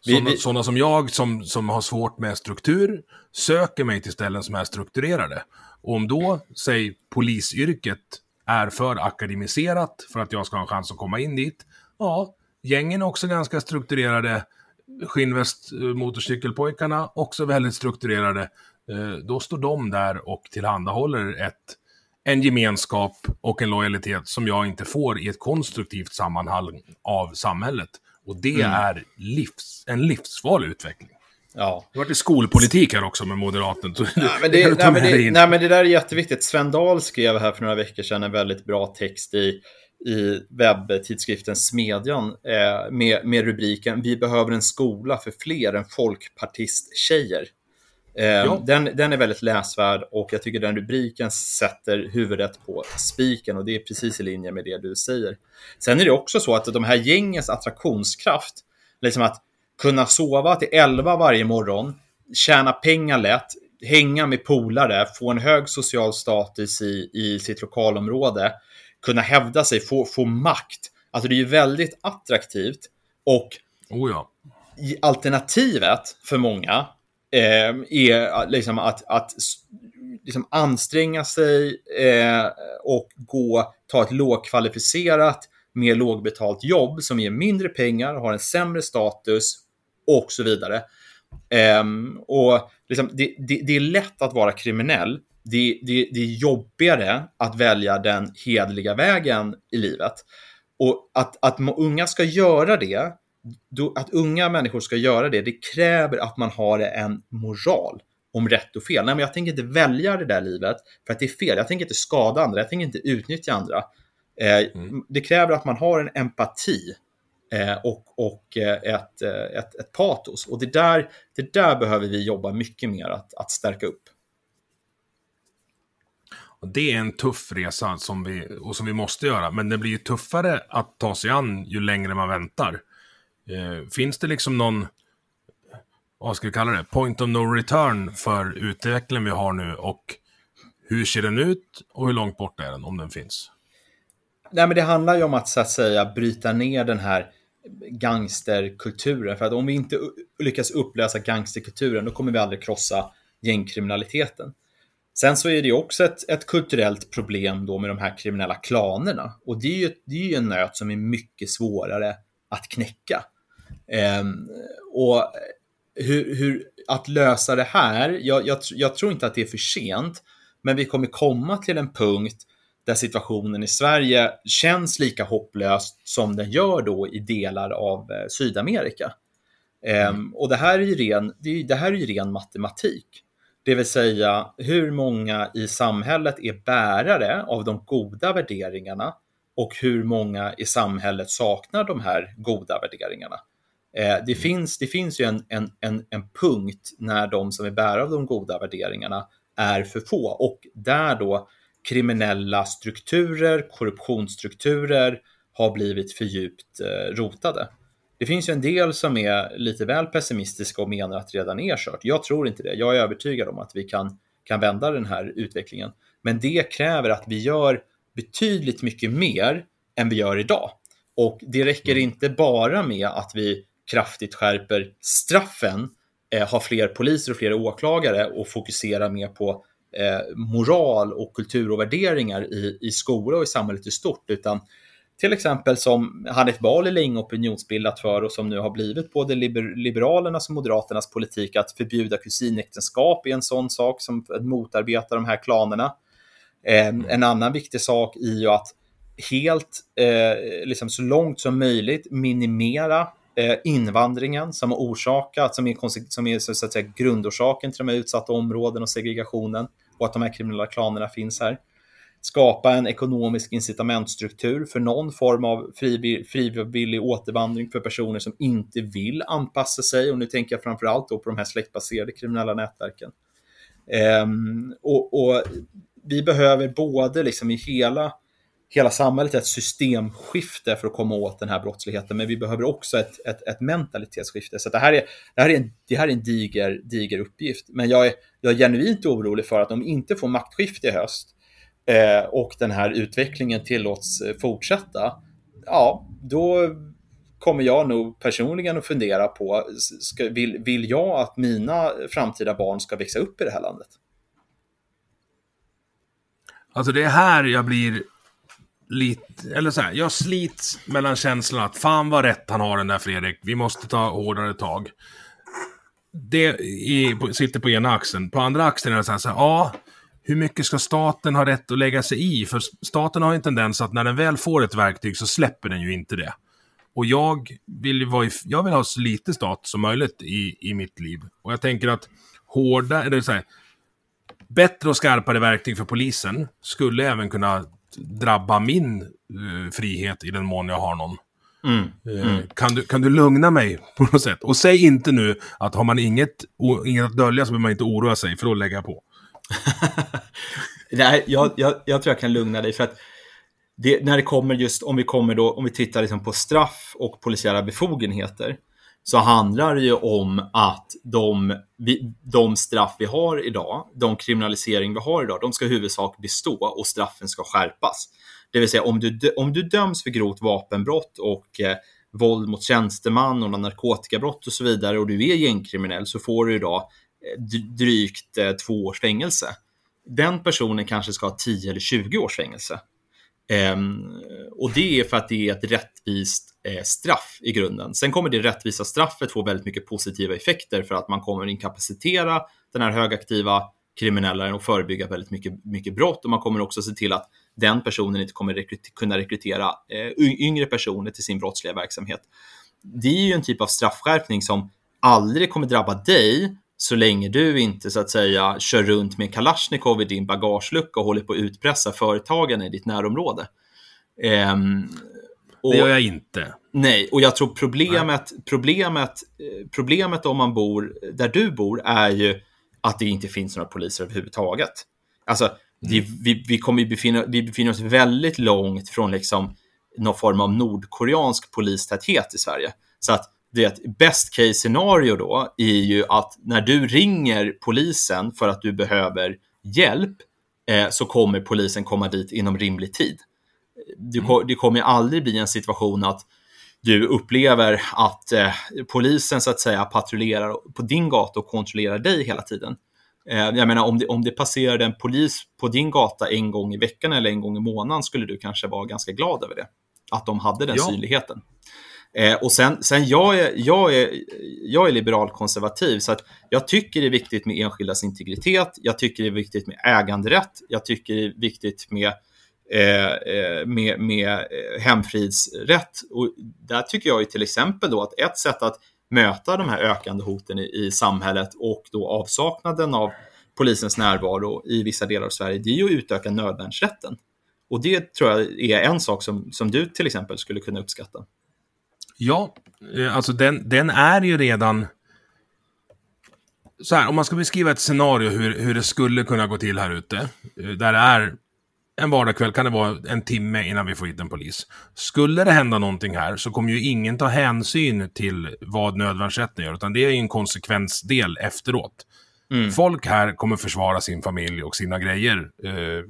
Sådana, vi... sådana som jag som, som har svårt med struktur söker mig till ställen som är strukturerade. Och om då, säg polisyrket är för akademiserat för att jag ska ha en chans att komma in dit, ja, gängen är också ganska strukturerade. Skinnväst eh, motorcykelpojkarna också väldigt strukturerade. Eh, då står de där och tillhandahåller ett, en gemenskap och en lojalitet som jag inte får i ett konstruktivt sammanhang av samhället. Och det mm. är livs, en livsfarlig utveckling. Ja. Det har varit skolpolitik här också med Moderaten. Nej men, det, nej, men det, nej, men det där är jätteviktigt. Sven Dahl skrev här för några veckor sedan en väldigt bra text i, i webbtidskriften Smedjan eh, med, med rubriken Vi behöver en skola för fler än folkpartisttjejer. Eh, ja. den, den är väldigt läsvärd och jag tycker den rubriken sätter huvudet på spiken och det är precis i linje med det du säger. Sen är det också så att de här gängens attraktionskraft, liksom att kunna sova till 11 varje morgon, tjäna pengar lätt, hänga med polare, få en hög social status i, i sitt lokalområde, kunna hävda sig, få, få makt. Alltså det är ju väldigt attraktivt och oh ja. alternativet för många eh, är liksom att, att liksom anstränga sig eh, och gå, ta ett lågkvalificerat, mer lågbetalt jobb som ger mindre pengar, har en sämre status och så vidare. Eh, och liksom, det, det, det, är lätt att vara kriminell. Det, det, det är jobbigare att välja den hedliga vägen i livet. Och att, att unga ska göra det att unga människor ska göra det, det kräver att man har en moral om rätt och fel. Nej, men jag tänker inte välja det där livet för att det är fel. Jag tänker inte skada andra, jag tänker inte utnyttja andra. Eh, mm. Det kräver att man har en empati och, och eh, ett, eh, ett, ett, patos. Och det där, det där behöver vi jobba mycket mer att, att stärka upp. Det är en tuff resa som vi, och som vi måste göra, men det blir tuffare att ta sig an ju längre man väntar. Eh, finns det liksom någon, vad ska vi kalla det, point of no return för utvecklingen vi har nu och hur ser den ut och hur långt bort är den om den finns? Nej, men det handlar ju om att så att säga bryta ner den här gangsterkulturen. För att om vi inte lyckas upplösa gangsterkulturen, då kommer vi aldrig krossa gängkriminaliteten. Sen så är det ju också ett, ett kulturellt problem då med de här kriminella klanerna. Och det är ju, det är ju en nöt som är mycket svårare att knäcka. Um, och hur, hur, att lösa det här, jag, jag, jag, tror inte att det är för sent, men vi kommer komma till en punkt där situationen i Sverige känns lika hopplös som den gör då i delar av eh, Sydamerika. Mm. Um, och det här, är ju ren, det, det här är ju ren matematik. Det vill säga hur många i samhället är bärare av de goda värderingarna och hur många i samhället saknar de här goda värderingarna. Eh, det, mm. finns, det finns ju en, en, en, en punkt när de som är bärare av de goda värderingarna är för få och där då kriminella strukturer, korruptionsstrukturer har blivit för djupt eh, rotade. Det finns ju en del som är lite väl pessimistiska och menar att det redan är kört. Jag tror inte det. Jag är övertygad om att vi kan, kan vända den här utvecklingen. Men det kräver att vi gör betydligt mycket mer än vi gör idag. Och det räcker mm. inte bara med att vi kraftigt skärper straffen, eh, har fler poliser och fler åklagare och fokuserar mer på eh, moral och kultur och värderingar i, i skola och i samhället i stort, utan till exempel som Hanif Bali länge opinionsbildat för och som nu har blivit både liber Liberalernas och Moderaternas politik att förbjuda kusinäktenskap är en sån sak som motarbetar de här klanerna. Eh, en annan viktig sak är ju att helt, eh, liksom så långt som möjligt minimera eh, invandringen som har orsakat, som är, som är så att säga, grundorsaken till de här utsatta områden och segregationen och att de här kriminella klanerna finns här. Skapa en ekonomisk incitamentstruktur för någon form av frivillig återvandring för personer som inte vill anpassa sig. Och nu tänker jag framför allt på de här släktbaserade kriminella nätverken. Um, och, och vi behöver både liksom i hela, hela samhället ett systemskifte för att komma åt den här brottsligheten, men vi behöver också ett, ett, ett mentalitetsskifte. Så det här är, det här är en, det här är en diger, diger uppgift. Men jag är, jag är genuint orolig för att om vi inte får maktskifte i höst eh, och den här utvecklingen tillåts eh, fortsätta, ja, då kommer jag nog personligen att fundera på, ska, vill, vill jag att mina framtida barn ska växa upp i det här landet? Alltså det är här jag blir lite, eller så här, jag slits mellan känslan att fan vad rätt han har den där Fredrik, vi måste ta hårdare tag. Det är, sitter på ena axeln. På andra axeln är det så här, så här, ja, hur mycket ska staten ha rätt att lägga sig i? För staten har ju en tendens att när den väl får ett verktyg så släpper den ju inte det. Och jag vill, vara i, jag vill ha så lite stat som möjligt i, i mitt liv. Och jag tänker att hårda, eller så här, bättre och skarpare verktyg för polisen skulle även kunna drabba min uh, frihet i den mån jag har någon. Mm. Uh, kan, du, kan du lugna mig på något sätt? Och säg inte nu att har man inget, o, inget att dölja så behöver man inte oroa sig, för då lägger jag på. Nej, jag, jag, jag tror jag kan lugna dig, för att det, när det kommer just, om vi kommer då, om vi tittar liksom på straff och polisiära befogenheter, så handlar det ju om att de, de straff vi har idag, de kriminalisering vi har idag, de ska i huvudsak bestå och straffen ska skärpas. Det vill säga om du, om du döms för grovt vapenbrott och eh, våld mot tjänsteman och narkotikabrott och så vidare och du är gängkriminell så får du idag eh, drygt eh, två års fängelse. Den personen kanske ska ha 10 eller 20 års fängelse. Ehm, och det är för att det är ett rättvist eh, straff i grunden. Sen kommer det rättvisa straffet få väldigt mycket positiva effekter för att man kommer inkapacitera den här högaktiva kriminella och förebygga väldigt mycket, mycket brott och man kommer också se till att den personen inte kommer rekryter, kunna rekrytera eh, yngre personer till sin brottsliga verksamhet. Det är ju en typ av straffskärpning som aldrig kommer drabba dig så länge du inte så att säga kör runt med Kalashnikov i din bagagelucka och håller på att utpressa företagen i ditt närområde. Um, och, det gör jag inte. Nej, och jag tror problemet, problemet, eh, problemet om man bor där du bor är ju att det inte finns några poliser överhuvudtaget. Alltså, mm. det, vi, vi, kommer befinna, vi befinner oss väldigt långt från liksom någon form av nordkoreansk polistäthet i Sverige. Så att det är ett best case scenario då är ju att när du ringer polisen för att du behöver hjälp eh, så kommer polisen komma dit inom rimlig tid. Du, mm. Det kommer aldrig bli en situation att du upplever att eh, polisen så att säga patrullerar på din gata och kontrollerar dig hela tiden. Eh, jag menar om det, om det passerade en polis på din gata en gång i veckan eller en gång i månaden skulle du kanske vara ganska glad över det. Att de hade den ja. synligheten. Eh, och sen, sen jag, är, jag, är, jag är liberal konservativ, så att jag tycker det är viktigt med enskildas integritet. Jag tycker det är viktigt med äganderätt. Jag tycker det är viktigt med, eh, eh med, med eh, hemfridsrätt. Och där tycker jag ju till exempel då att ett sätt att möta de här ökande hoten i, i samhället och då avsaknaden av polisens närvaro i vissa delar av Sverige, det är ju att utöka nödvärnsrätten. Och det tror jag är en sak som, som du till exempel skulle kunna uppskatta. Ja, eh, alltså den, den är ju redan... Så här, om man ska beskriva ett scenario hur, hur det skulle kunna gå till här ute. Eh, där det är en vardagskväll kan det vara en timme innan vi får hit en polis. Skulle det hända någonting här så kommer ju ingen ta hänsyn till vad nödvärnsrätten gör, utan det är en konsekvensdel efteråt. Mm. Folk här kommer försvara sin familj och sina grejer. Eh,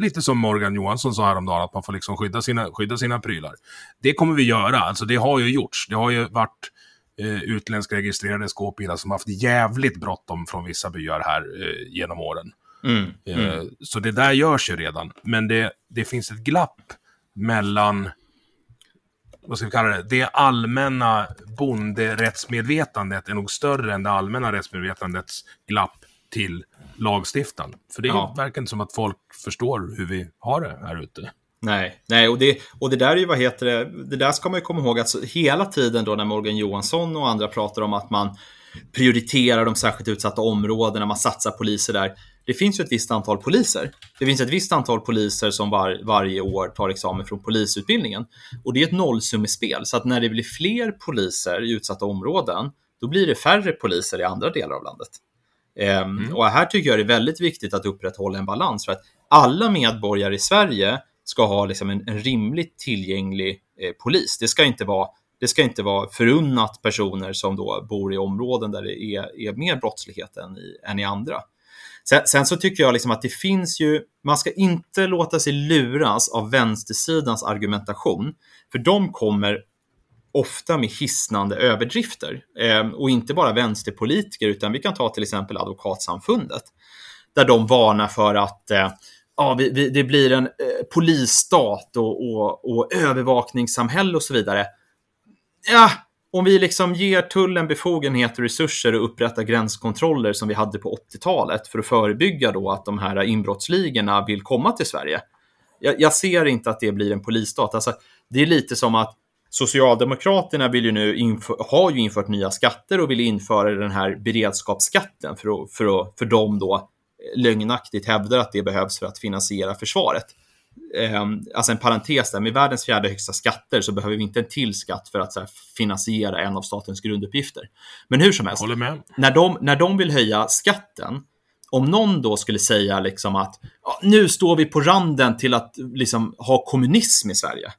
lite som Morgan Johansson sa häromdagen, att man får liksom skydda sina, skydda sina prylar. Det kommer vi göra, alltså det har ju gjorts. Det har ju varit eh, utländska registrerade skåpbilar som haft jävligt bråttom från vissa byar här eh, genom åren. Mm. Eh, mm. Så det där görs ju redan. Men det, det finns ett glapp mellan vad ska vi kalla det, det allmänna bonderättsmedvetandet är nog större än det allmänna rättsmedvetandets glapp till lagstiftaren. För det ja. verkar inte som att folk förstår hur vi har det här ute. Nej, nej och, det, och det där är ju, vad heter det, det där ska man ju komma ihåg att hela tiden då när Morgan Johansson och andra pratar om att man prioriterar de särskilt utsatta områdena, man satsar poliser där det finns ju ett visst antal poliser. Det finns ett visst antal poliser som var, varje år tar examen från polisutbildningen. Och det är ett nollsummespel, så att när det blir fler poliser i utsatta områden, då blir det färre poliser i andra delar av landet. Mm. Och här tycker jag det är väldigt viktigt att upprätthålla en balans för att alla medborgare i Sverige ska ha liksom en, en rimligt tillgänglig eh, polis. Det ska inte vara det ska inte vara förunnat personer som då bor i områden där det är, är mer brottslighet än i, än i andra. Sen, sen, så tycker jag liksom att det finns ju, man ska inte låta sig luras av vänstersidans argumentation, för de kommer ofta med hisnande överdrifter. Eh, och inte bara vänsterpolitiker, utan vi kan ta till exempel Advokatsamfundet, där de varnar för att eh, ja, vi, vi, det blir en eh, polisstat och, och, och övervakningssamhälle och så vidare. Ja, om vi liksom ger tullen befogenheter och resurser att upprätta gränskontroller som vi hade på 80-talet för att förebygga då att de här inbrottsligorna vill komma till Sverige. Jag, jag ser inte att det blir en polisstat. Alltså, det är lite som att Socialdemokraterna vill ju nu har ju infört nya skatter och vill införa den här beredskapsskatten för, att, för, att, för de då lögnaktigt hävdar att det behövs för att finansiera försvaret. Eh, alltså en parentes där, med världens fjärde högsta skatter så behöver vi inte en till skatt för att här, finansiera en av statens grunduppgifter. Men hur som helst, När, de, när de vill höja skatten, om någon då skulle säga liksom att ja, nu står vi på randen till att liksom, ha kommunism i Sverige.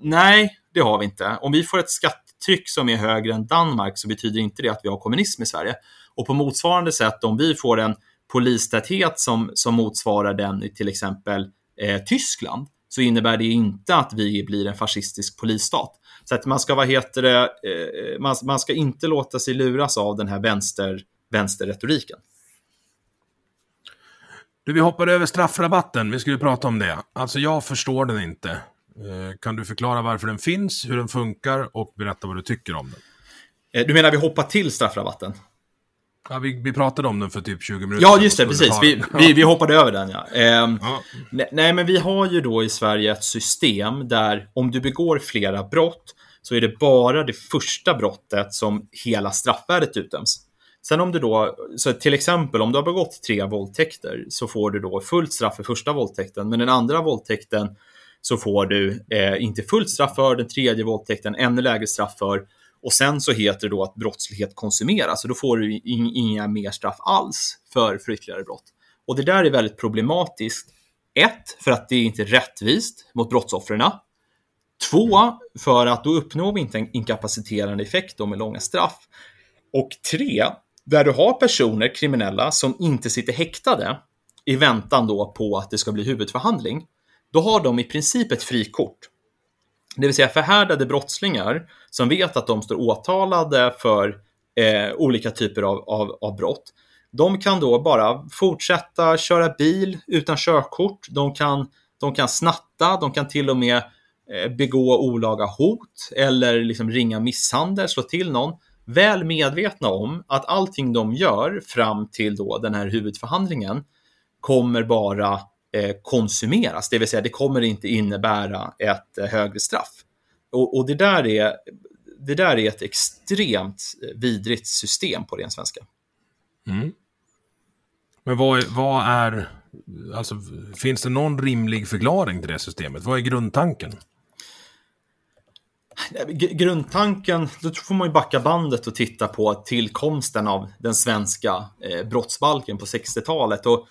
Nej, det har vi inte. Om vi får ett skattetryck som är högre än Danmark så betyder inte det att vi har kommunism i Sverige. Och på motsvarande sätt, om vi får en polistäthet som, som motsvarar den i till exempel eh, Tyskland så innebär det inte att vi blir en fascistisk polisstat. Så att man ska, vad heter det, eh, man, man ska inte låta sig luras av den här vänster, vänsterretoriken. Du, vi hoppar över straffrabatten. Vi skulle prata om det. Alltså, jag förstår den inte. Eh, kan du förklara varför den finns, hur den funkar och berätta vad du tycker om den? Eh, du menar vi hoppar till straffrabatten? Ja, vi, vi pratade om den för typ 20 minuter. Ja, just det, precis. Vi, vi, vi, hoppade över den, ja. Ehm, ja. Nej, men vi har ju då i Sverige ett system där om du begår flera brott så är det bara det första brottet som hela straffvärdet utdöms. Sen om du då, så till exempel om du har begått tre våldtäkter så får du då fullt straff för första våldtäkten, men den andra våldtäkten så får du eh, inte fullt straff för, den tredje våldtäkten ännu lägre straff för och sen så heter det då att brottslighet konsumeras och då får du inga mer straff alls för, för ytterligare brott. Och det där är väldigt problematiskt. Ett, för att det är inte rättvist mot brottsoffren. Två, för att då uppnår vi inte en inkapaciterande effekt med långa straff. Och tre, där du har personer, kriminella, som inte sitter häktade i väntan då på att det ska bli huvudförhandling, då har de i princip ett frikort. Det vill säga förhärdade brottslingar som vet att de står åtalade för eh, olika typer av, av, av brott. De kan då bara fortsätta köra bil utan körkort. De kan, de kan snatta, de kan till och med eh, begå olaga hot eller liksom ringa misshandel, slå till någon. Väl medvetna om att allting de gör fram till då den här huvudförhandlingen kommer bara konsumeras, det vill säga det kommer inte innebära ett eh, högre straff. Och, och det, där är, det där är ett extremt vidrigt system på ren svenska. Mm. Men vad, vad är, alltså finns det någon rimlig förklaring till det systemet? Vad är grundtanken? Grundtanken, då får man ju backa bandet och titta på tillkomsten av den svenska eh, brottsbalken på 60-talet. Och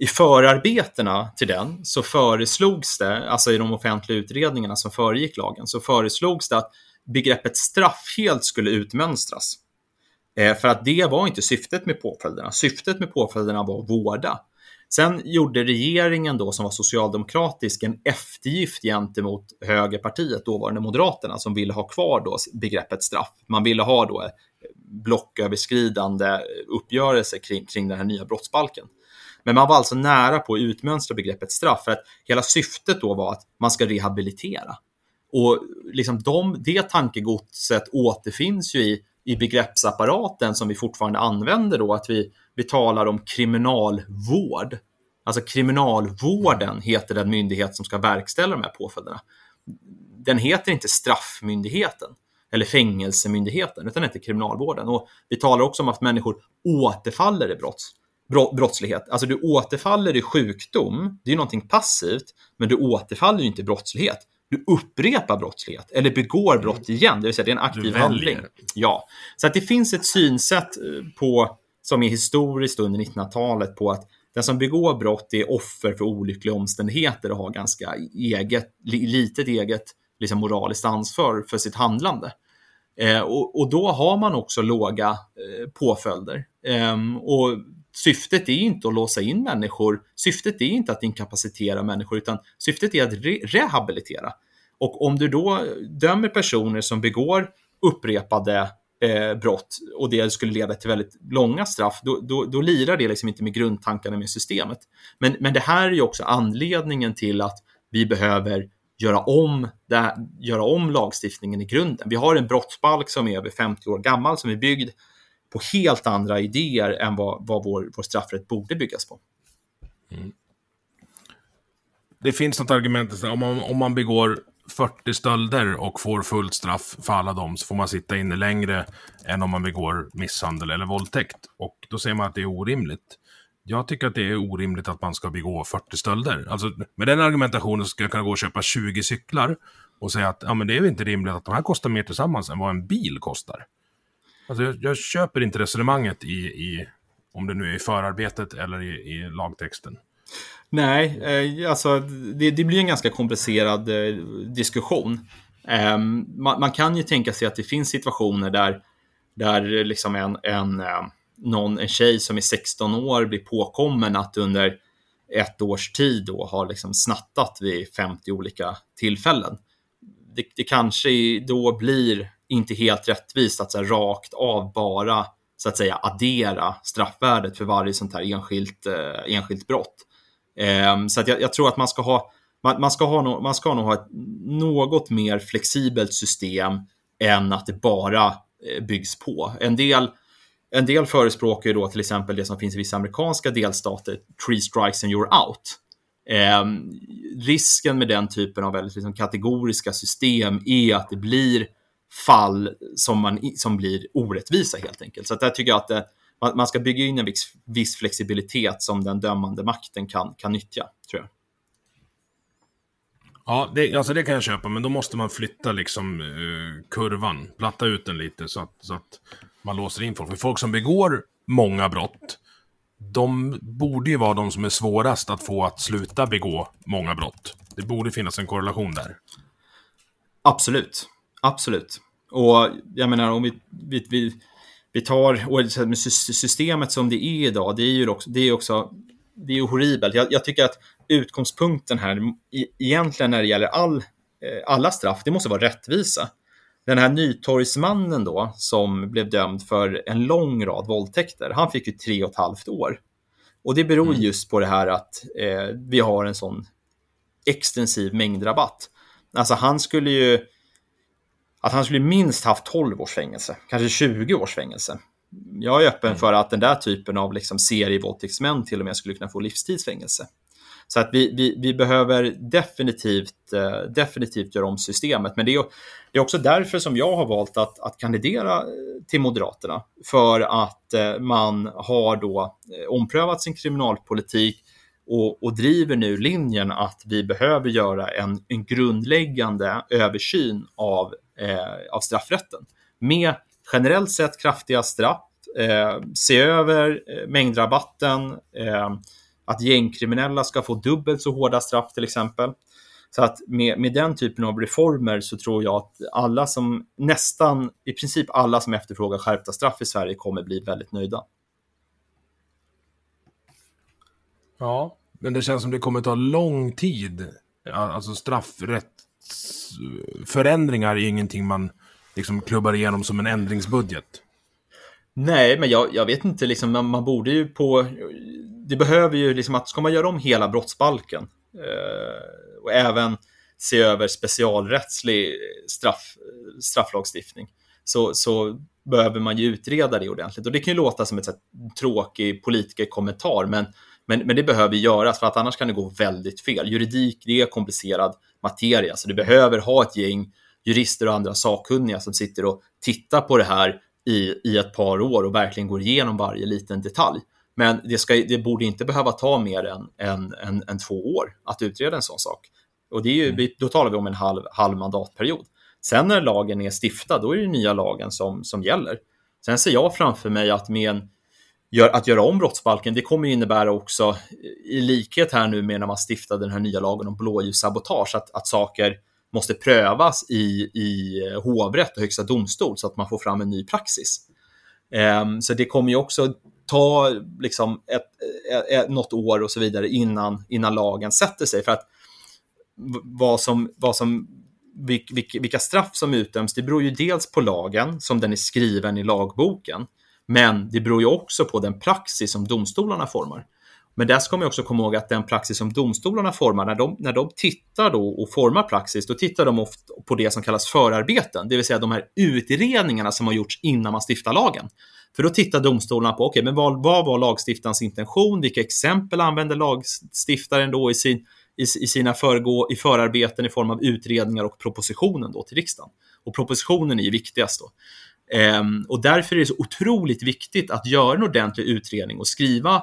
i förarbetena till den så föreslogs det, alltså i de offentliga utredningarna som föregick lagen, så föreslogs det att begreppet straff helt skulle utmönstras. Eh, för att det var inte syftet med påföljderna. Syftet med påföljderna var att vårda. Sen gjorde regeringen då, som var socialdemokratisk, en eftergift gentemot högerpartiet, dåvarande Moderaterna, som ville ha kvar då begreppet straff. Man ville ha då eh, blocköverskridande uppgörelse kring, kring den här nya brottsbalken. Men man var alltså nära på att utmönstra begreppet straff för att hela syftet då var att man ska rehabilitera. Och liksom de, det tankegodset återfinns ju i, i begreppsapparaten som vi fortfarande använder då, att vi, vi talar om kriminalvård. Alltså kriminalvården heter den myndighet som ska verkställa de här påföljderna. Den heter inte straffmyndigheten eller fängelsemyndigheten, utan den heter kriminalvården. Och vi talar också om att människor återfaller i brott brottslighet. Alltså du återfaller i sjukdom, det är någonting passivt, men du återfaller ju inte i brottslighet. Du upprepar brottslighet eller begår brott igen, det vill säga det är en aktiv handling. Ja, så att det finns ett synsätt eh, på som är historiskt under 1900-talet på att den som begår brott är offer för olyckliga omständigheter och har ganska eget, litet eget liksom moraliskt ansvar för sitt handlande. Eh, och, och, då har man också låga eh, påföljder. Eh, och syftet är inte att låsa in människor, syftet är inte att inkapacitera människor, utan syftet är att re rehabilitera. Och om du då dömer personer som begår upprepade eh, brott och det skulle leda till väldigt långa straff, då, då, då lirar det liksom inte med grundtankarna med systemet. Men, men det här är ju också anledningen till att vi behöver göra om, det, göra om lagstiftningen i grunden. Vi har en brottsbalk som är över 50 år gammal, som är byggd på helt andra idéer än vad, vad vår, vår straffrätt borde byggas på. Mm. Det finns något argument, om man, om man begår 40 stölder och får fullt straff för alla dem så får man sitta inne längre än om man begår misshandel eller våldtäkt. Och då säger man att det är orimligt. Jag tycker att det är orimligt att man ska begå 40 stölder. Alltså, med den argumentationen ska jag kunna gå och köpa 20 cyklar och säga att ja, men det är inte rimligt att de här kostar mer tillsammans än vad en bil kostar. Alltså, jag, jag köper inte resonemanget i, i, om det nu är i förarbetet eller i, i lagtexten. Nej, eh, alltså det, det, blir en ganska komplicerad eh, diskussion. Eh, man, man, kan ju tänka sig att det finns situationer där, där liksom en, en, eh, någon, en tjej som är 16 år blir påkommen att under ett års tid då har liksom snattat vid 50 olika tillfällen. Det, det kanske då blir inte helt rättvist att så här, rakt av bara så att säga addera straffvärdet för varje sånt här enskilt, eh, enskilt brott. Eh, så att jag, jag, tror att man ska ha man, man, ska ha no, man ska nog ha ett något mer flexibelt system än att det bara eh, byggs på. En del, en del förespråkar ju då till exempel det som finns i vissa amerikanska delstater, three strikes and you're out. Eh, risken med den typen av väldigt liksom, kategoriska system är att det blir fall som, man, som blir orättvisa helt enkelt. Så att där tycker jag att det, man ska bygga in en viss, viss, flexibilitet som den dömande makten kan, kan nyttja, tror jag. Ja, det, alltså det kan jag köpa, men då måste man flytta liksom uh, kurvan, platta ut den lite så att, så att man låser in folk. För folk som begår många brott, de borde ju vara de som är svårast att få att sluta begå många brott. Det borde finnas en korrelation där. Absolut. Absolut. Och jag menar om vi, vi, vi, vi tar och systemet som det är idag, det är ju också, det är också det är horribelt. Jag, jag, tycker att utgångspunkten här, egentligen när det gäller all, eh, alla straff, det måste vara rättvisa. Den här Nytorgsmannen då, som blev dömd för en lång rad våldtäkter, han fick ju tre och ett halvt år. Och det beror mm. just på det här att eh, vi har en sån extensiv mängdrabatt. Alltså han skulle ju, att han skulle minst haft 12 års fängelse, kanske 20 års fängelse. Jag är öppen mm. för att den där typen av liksom serievåldtäktsmän till och med skulle kunna få livstidsfängelse. Så att vi, vi, vi behöver definitivt, eh, definitivt göra om systemet. Men det är, det är också därför som jag har valt att, att kandidera eh, till Moderaterna. För att eh, man har då omprövat sin kriminalpolitik och, och, driver nu linjen att vi behöver göra en, en grundläggande översyn av eh, av straffrätten med generellt sett kraftiga straff, eh, se över eh, mängdrabatten, eh, att gängkriminella ska få dubbelt så hårda straff till exempel. Så att med, med den typen av reformer så tror jag att alla som, nästan i princip alla som efterfrågar skärpta straff i Sverige kommer bli väldigt nöjda. Ja, men det känns som det kommer ta lång tid. Alltså straffrätt förändringar är ingenting man liksom klubbar igenom som en ändringsbudget. Nej, men jag, jag vet inte, liksom, man, man, borde ju på... Det behöver ju, liksom, att ska man göra om hela brottsbalken eh, och även se över specialrättslig straff, strafflagstiftning så, så behöver man ju utreda det ordentligt. Och det kan ju låta som en tråkig politikerkommentar, men, men, men det behöver göras för att annars kan det gå väldigt fel. Juridik, det är komplicerad materia. Så du behöver ha ett gäng jurister och andra sakkunniga som sitter och tittar på det här i, i ett par år och verkligen går igenom varje liten detalj. Men det, ska, det borde inte behöva ta mer än, än, än, än två år att utreda en sån sak. Och det är ju, mm. då talar vi om en halv, halv mandatperiod. Sen när lagen är stiftad, då är det nya lagen som, som gäller. Sen ser jag framför mig att med en, gör, att göra om brottsbalken, det kommer innebära också, i likhet här nu med när man stiftade den här nya lagen om blåljussabotage, att, att saker måste prövas i, i hovrätt och högsta domstol så att man får fram en ny praxis. Um, så det kommer ju också ta liksom ett, ett, ett, något år och så vidare innan, innan lagen sätter sig. För att vad som, vad som, vilka straff som utdöms, det beror ju dels på lagen som den är skriven i lagboken. Men det beror ju också på den praxis som domstolarna formar. Men där ska man också komma ihåg att den praxis som domstolarna formar, när de, när de tittar då och formar praxis, då tittar de ofta på det som kallas förarbeten, det vill säga de här utredningarna som har gjorts innan man stiftar lagen. För då tittar domstolarna på, okej, okay, men vad, vad var lagstiftarens intention? Vilka exempel använder lagstiftaren då i, sin, i, i sina föregå, i förarbeten i form av utredningar och propositionen då till riksdagen? Och propositionen är ju viktigast då. Ehm, och därför är det så otroligt viktigt att göra en ordentlig utredning och skriva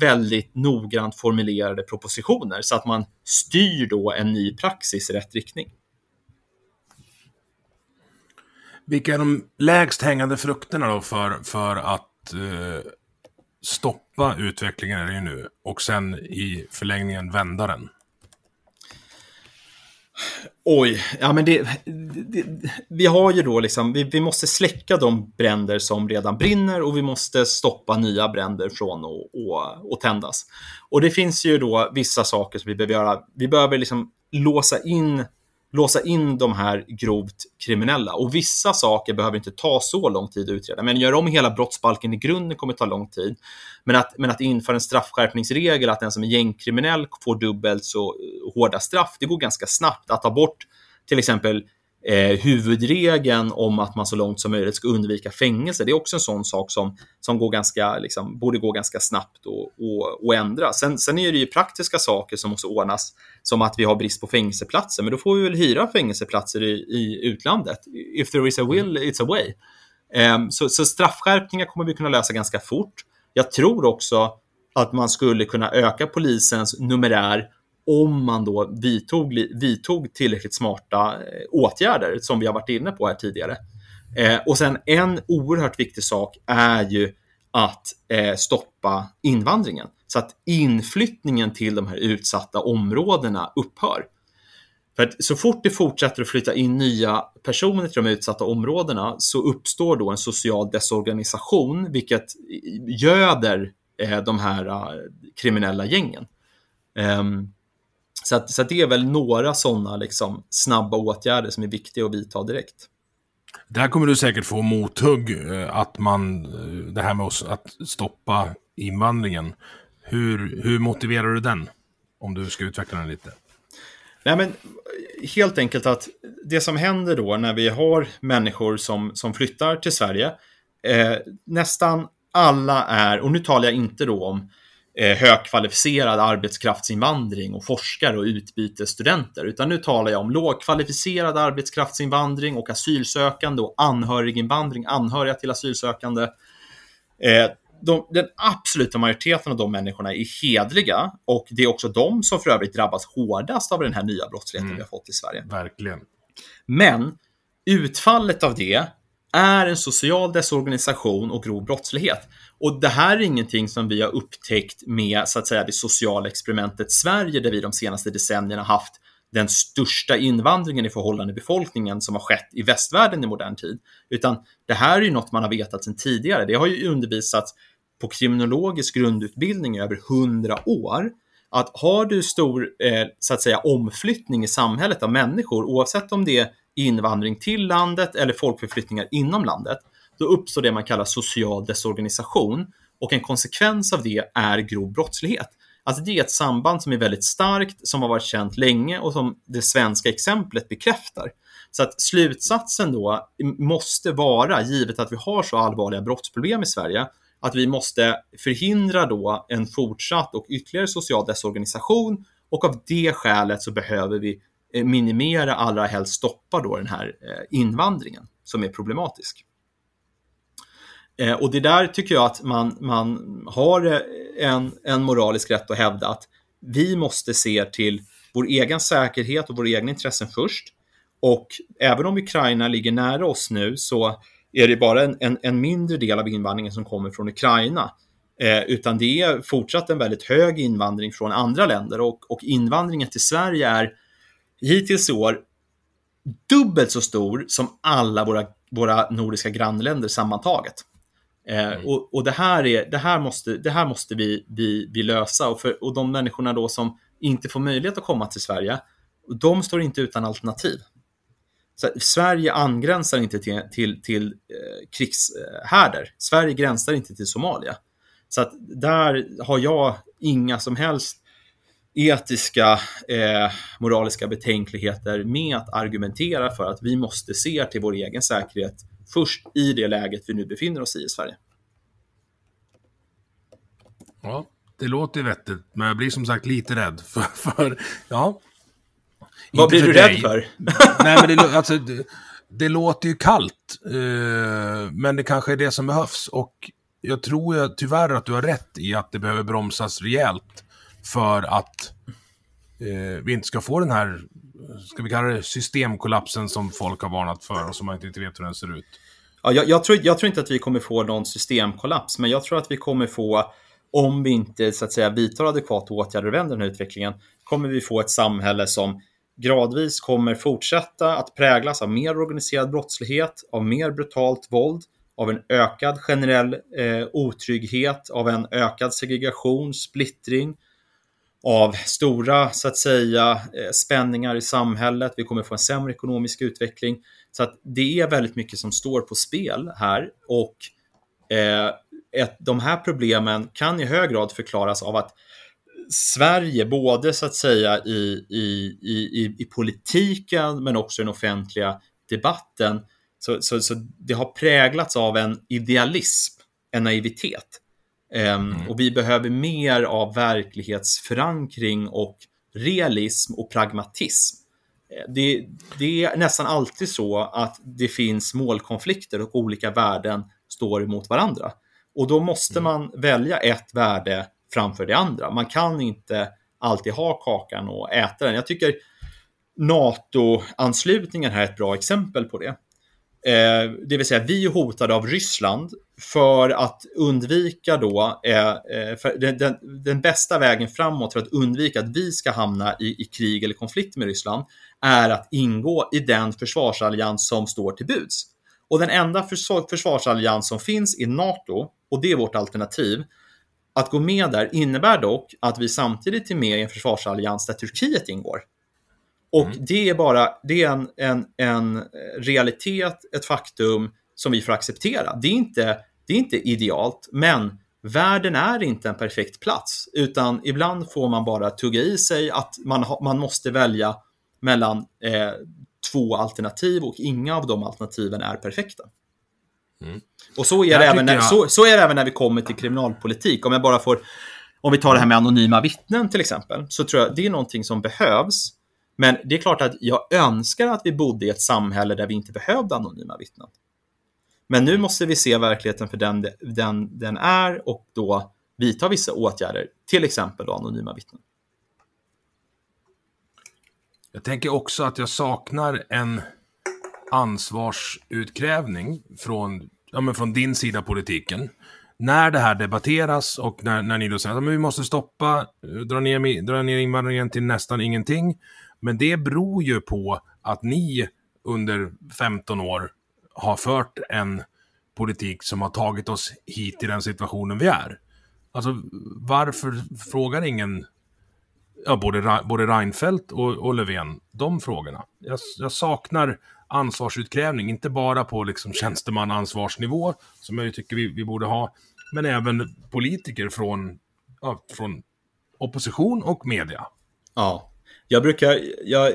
väldigt noggrant formulerade propositioner så att man styr då en ny praxis i rätt riktning. Vilka är de lägst hängande frukterna då för, för att eh, stoppa utvecklingen är det ju nu och sen i förlängningen vända den? Oj, ja men det, det, vi har ju då liksom, vi, vi, måste släcka de bränder som redan brinner och vi måste stoppa nya bränder från att tändas. Och det finns ju då vissa saker som vi behöver göra. Vi behöver liksom låsa in låsa in de här grovt kriminella. Och vissa saker behöver inte ta så lång tid att utreda. Men göra om hela brottsbalken i grunden kommer ta lång tid. Men att, men att införa en straffskärpningsregel, att den som är gängkriminell får dubbelt så eh, hårda straff, det går ganska snabbt. Att ta bort till exempel eh, huvudregeln om att man så långt som möjligt ska undvika fängelse. Det är också en sån sak som, som går ganska, liksom, borde gå ganska snabbt att ändra. Sen, sen är det ju praktiska saker som måste ordnas, som att vi har brist på fängelseplatser, men då får vi väl hyra fängelseplatser i, i utlandet. If there is a will, it's a way. Um, så, så straffskärpningar kommer vi kunna lösa ganska fort. Jag tror också att man skulle kunna öka polisens numerär om man då vidtog, vidtog tillräckligt smarta eh, åtgärder som vi har varit inne på här tidigare. Eh, och sen en oerhört viktig sak är ju att eh, stoppa invandringen så att inflyttningen till de här utsatta områdena upphör. För att så fort det fortsätter att flytta in nya personer till de utsatta områdena så uppstår då en social desorganisation, vilket göder eh, de här eh, kriminella gängen. Um, så, att, så att det är väl några sådana liksom, snabba åtgärder som är viktiga att vidta direkt. Där kommer du säkert få mothugg, eh, att man, eh, det här med att stoppa invandringen. Hur, hur motiverar du den? Om du ska utveckla den lite. Nej, men helt enkelt att det som händer då när vi har människor som, som flyttar till Sverige, eh, nästan alla är, och nu talar jag inte då om eh, högkvalificerad arbetskraftsinvandring och forskare och utbytesstudenter, utan nu talar jag om lågkvalificerad arbetskraftsinvandring och asylsökande och anhöriginvandring, anhöriga till asylsökande. Eh, de, den absoluta majoriteten av de människorna är hedliga och det är också de som för övrigt drabbas hårdast av den här nya brottsligheten mm. vi har fått i Sverige. Verkligen. Men utfallet av det är en social desorganisation och grov brottslighet. Och det här är ingenting som vi har upptäckt med så att säga det sociala experimentet Sverige där vi de senaste decennierna haft den största invandringen i förhållande till befolkningen som har skett i västvärlden i modern tid. Utan det här är ju något man har vetat sedan tidigare. Det har ju undervisats på kriminologisk grundutbildning i över hundra år. Att har du stor eh, så att säga omflyttning i samhället av människor, oavsett om det är invandring till landet eller folkförflyttningar inom landet, då uppstår det man kallar social desorganisation och en konsekvens av det är grov brottslighet. Alltså det är ett samband som är väldigt starkt, som har varit känt länge och som det svenska exemplet bekräftar. Så att slutsatsen då måste vara, givet att vi har så allvarliga brottsproblem i Sverige, att vi måste förhindra då en fortsatt och ytterligare social desorganisation och av det skälet så behöver vi eh, minimera, allra helst stoppa då den här eh, invandringen som är problematisk. Eh, och det där tycker jag att man, man har eh, en, en moralisk rätt att hävda att vi måste se till vår egen säkerhet och våra egna intressen först. Och även om Ukraina ligger nära oss nu så är det bara en, en, en, mindre del av invandringen som kommer från Ukraina. Eh, utan det är fortsatt en väldigt hög invandring från andra länder och, och invandringen till Sverige är hittills i år dubbelt så stor som alla våra, våra nordiska grannländer sammantaget. Eh, mm. och, och det, här är, det här måste, det här måste vi, vi, vi lösa och, för, och de människorna då som inte får möjlighet att komma till Sverige, de står inte utan alternativ. Så Sverige angränsar inte till, till, till eh, krigshärder. Sverige gränsar inte till Somalia. Så att där har jag inga som helst etiska, eh, moraliska betänkligheter med att argumentera för att vi måste se till vår egen säkerhet först i det läget vi nu befinner oss i i Sverige. Ja, det låter vettigt, men jag blir som sagt lite rädd för, för ja. Vad blir du dig. rädd för? Nej, men det, alltså, det, det låter ju kallt, eh, men det kanske är det som behövs. Och jag tror ju tyvärr att du har rätt i att det behöver bromsas rejält för att eh, vi inte ska få den här, ska vi kalla det systemkollapsen som folk har varnat för och som man inte vet hur den ser ut. Ja, jag, jag, tror, jag tror inte att vi kommer få någon systemkollaps, men jag tror att vi kommer få, om vi inte så att säga vidtar adekvata åtgärder och vänder den här utvecklingen, kommer vi få ett samhälle som gradvis kommer fortsätta att präglas av mer organiserad brottslighet, av mer brutalt våld, av en ökad generell eh, otrygghet, av en ökad segregation, splittring, av stora så att säga eh, spänningar i samhället. Vi kommer få en sämre ekonomisk utveckling. Så att det är väldigt mycket som står på spel här och eh, ett, de här problemen kan i hög grad förklaras av att Sverige, både så att säga i, i, i, i politiken men också i den offentliga debatten, så, så, så det har präglats av en idealism, en naivitet. Um, mm. Och vi behöver mer av verklighetsförankring och realism och pragmatism. Eh, det, det, är nästan alltid så att det finns målkonflikter och olika värden står emot varandra. Och då måste mm. man välja ett värde framför det andra. Man kan inte alltid ha kakan och äta den. Jag tycker NATO-anslutningen här är ett bra exempel på det. Eh, det vill säga, vi är hotade av Ryssland för att undvika då, eh, eh den, den, den, bästa vägen framåt för att undvika att vi ska hamna i, i, krig eller konflikt med Ryssland är att ingå i den försvarsallians som står till buds. Och den enda försvar, försvarsallians som finns är NATO och det är vårt alternativ. Att gå med där innebär dock att vi samtidigt är med i en försvarsallians där Turkiet ingår. Och mm. det är bara det är en, en, en realitet, ett faktum som vi får acceptera. Det är, inte, det är inte idealt, men världen är inte en perfekt plats, utan ibland får man bara tugga i sig att man, man måste välja mellan eh, två alternativ och inga av de alternativen är perfekta. Mm. Och så är, det även när, jag... så, så är det även när vi kommer till kriminalpolitik. Om jag bara får, om vi tar det här med anonyma vittnen till exempel, så tror jag det är någonting som behövs. Men det är klart att jag önskar att vi bodde i ett samhälle där vi inte behövde anonyma vittnen. Men nu måste vi se verkligheten för den den, den är och då vidta vissa åtgärder, till exempel då anonyma vittnen. Jag tänker också att jag saknar en ansvarsutkrävning från, ja, men från din sida politiken. När det här debatteras och när, när ni då säger att vi måste stoppa, eh, dra ner, dra ner invandringen till nästan ingenting. Men det beror ju på att ni under 15 år har fört en politik som har tagit oss hit i den situationen vi är. Alltså, varför frågar ingen ja, både, både Reinfeldt och, och Löfven de frågorna? Jag, jag saknar ansvarsutkrävning, inte bara på liksom tjänstemannaansvarsnivå, som jag tycker vi, vi borde ha, men även politiker från, ja, från opposition och media. Ja, jag brukar, jag,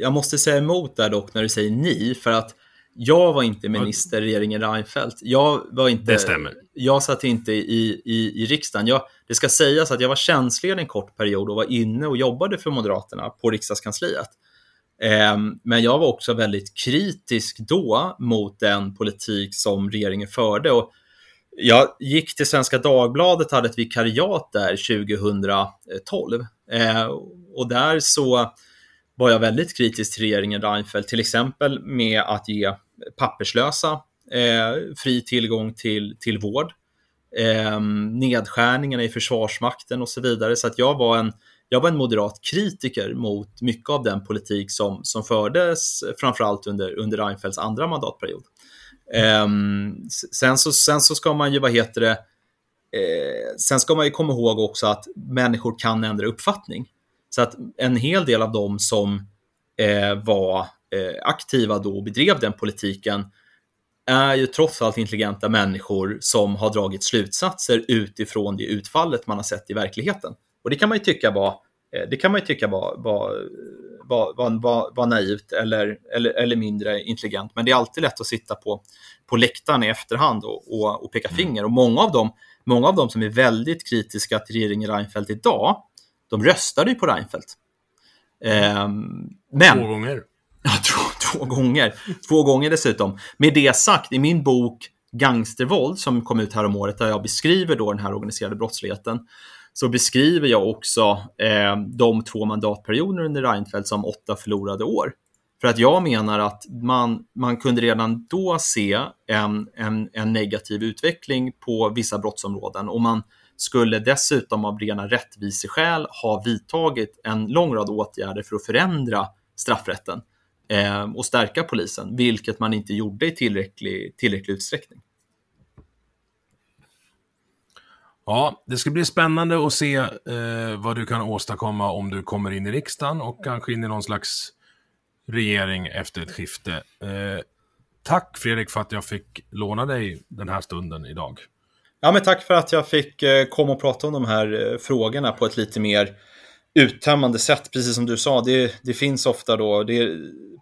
jag måste säga emot där dock när du säger ni, för att jag var inte minister i regeringen Reinfeldt. Jag var inte, det stämmer. Jag satt inte i, i, i riksdagen. Jag, det ska sägas att jag var tjänstledig en kort period och var inne och jobbade för Moderaterna på riksdagskansliet. Eh, men jag var också väldigt kritisk då mot den politik som regeringen förde. Och jag gick till Svenska Dagbladet, hade ett vikariat där 2012. Eh, och där så var jag väldigt kritisk till regeringen Reinfeldt, till exempel med att ge papperslösa eh, fri tillgång till, till vård. eh, nedskärningarna i Försvarsmakten och så vidare. Så att jag var en, jag var en moderat kritiker mot mycket av den politik som, som fördes framförallt under, under Reinfeldts andra mandatperiod. Eh, sen, så, sen så ska man ju, vad heter det, eh, sen ska man ju komma ihåg också att människor kan ändra uppfattning. Så att en hel del av dem som eh, var eh, aktiva då och bedrev den politiken är ju trots allt intelligenta människor som har dragit slutsatser utifrån det utfallet man har sett i verkligheten. Och det kan man ju tycka var, eh, det kan man tycka var, var, var, var, var naivt eller, eller, eller mindre intelligent. Men det är alltid lätt att sitta på, på läktaren i efterhand och, och, och peka mm. finger. Och många av, dem, många av dem som är väldigt kritiska till regeringen Reinfeldt idag, de röstade ju på Reinfeldt. Eh, men, Två gånger. Ja, två, två gånger. Två gånger dessutom. Med det sagt, i min bok Gangstervåld som kom ut här om året där jag beskriver då den här organiserade brottsligheten så beskriver jag också eh, de två mandatperioder under Reinfeldt som åtta förlorade år. För att jag menar att man, man kunde redan då se en, en, en negativ utveckling på vissa brottsområden och man skulle dessutom av rena rättviseskäl ha vidtagit en lång rad åtgärder för att förändra straffrätten eh, och stärka polisen, vilket man inte gjorde i tillräcklig, tillräcklig utsträckning. Ja, det ska bli spännande att se eh, vad du kan åstadkomma om du kommer in i riksdagen och kanske in i någon slags regering efter ett skifte. Eh, tack Fredrik för att jag fick låna dig den här stunden idag. Ja, men tack för att jag fick eh, komma och prata om de här eh, frågorna på ett lite mer uttömmande sätt. Precis som du sa, det, det finns ofta då, det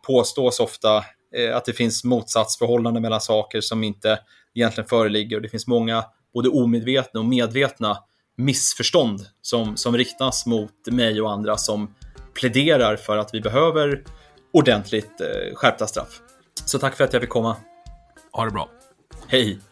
påstås ofta eh, att det finns motsatsförhållanden mellan saker som inte egentligen föreligger och det finns många både omedvetna och medvetna missförstånd som, som riktas mot mig och andra som pläderar för att vi behöver ordentligt skärpta straff. Så tack för att jag fick komma. Ha det bra. Hej!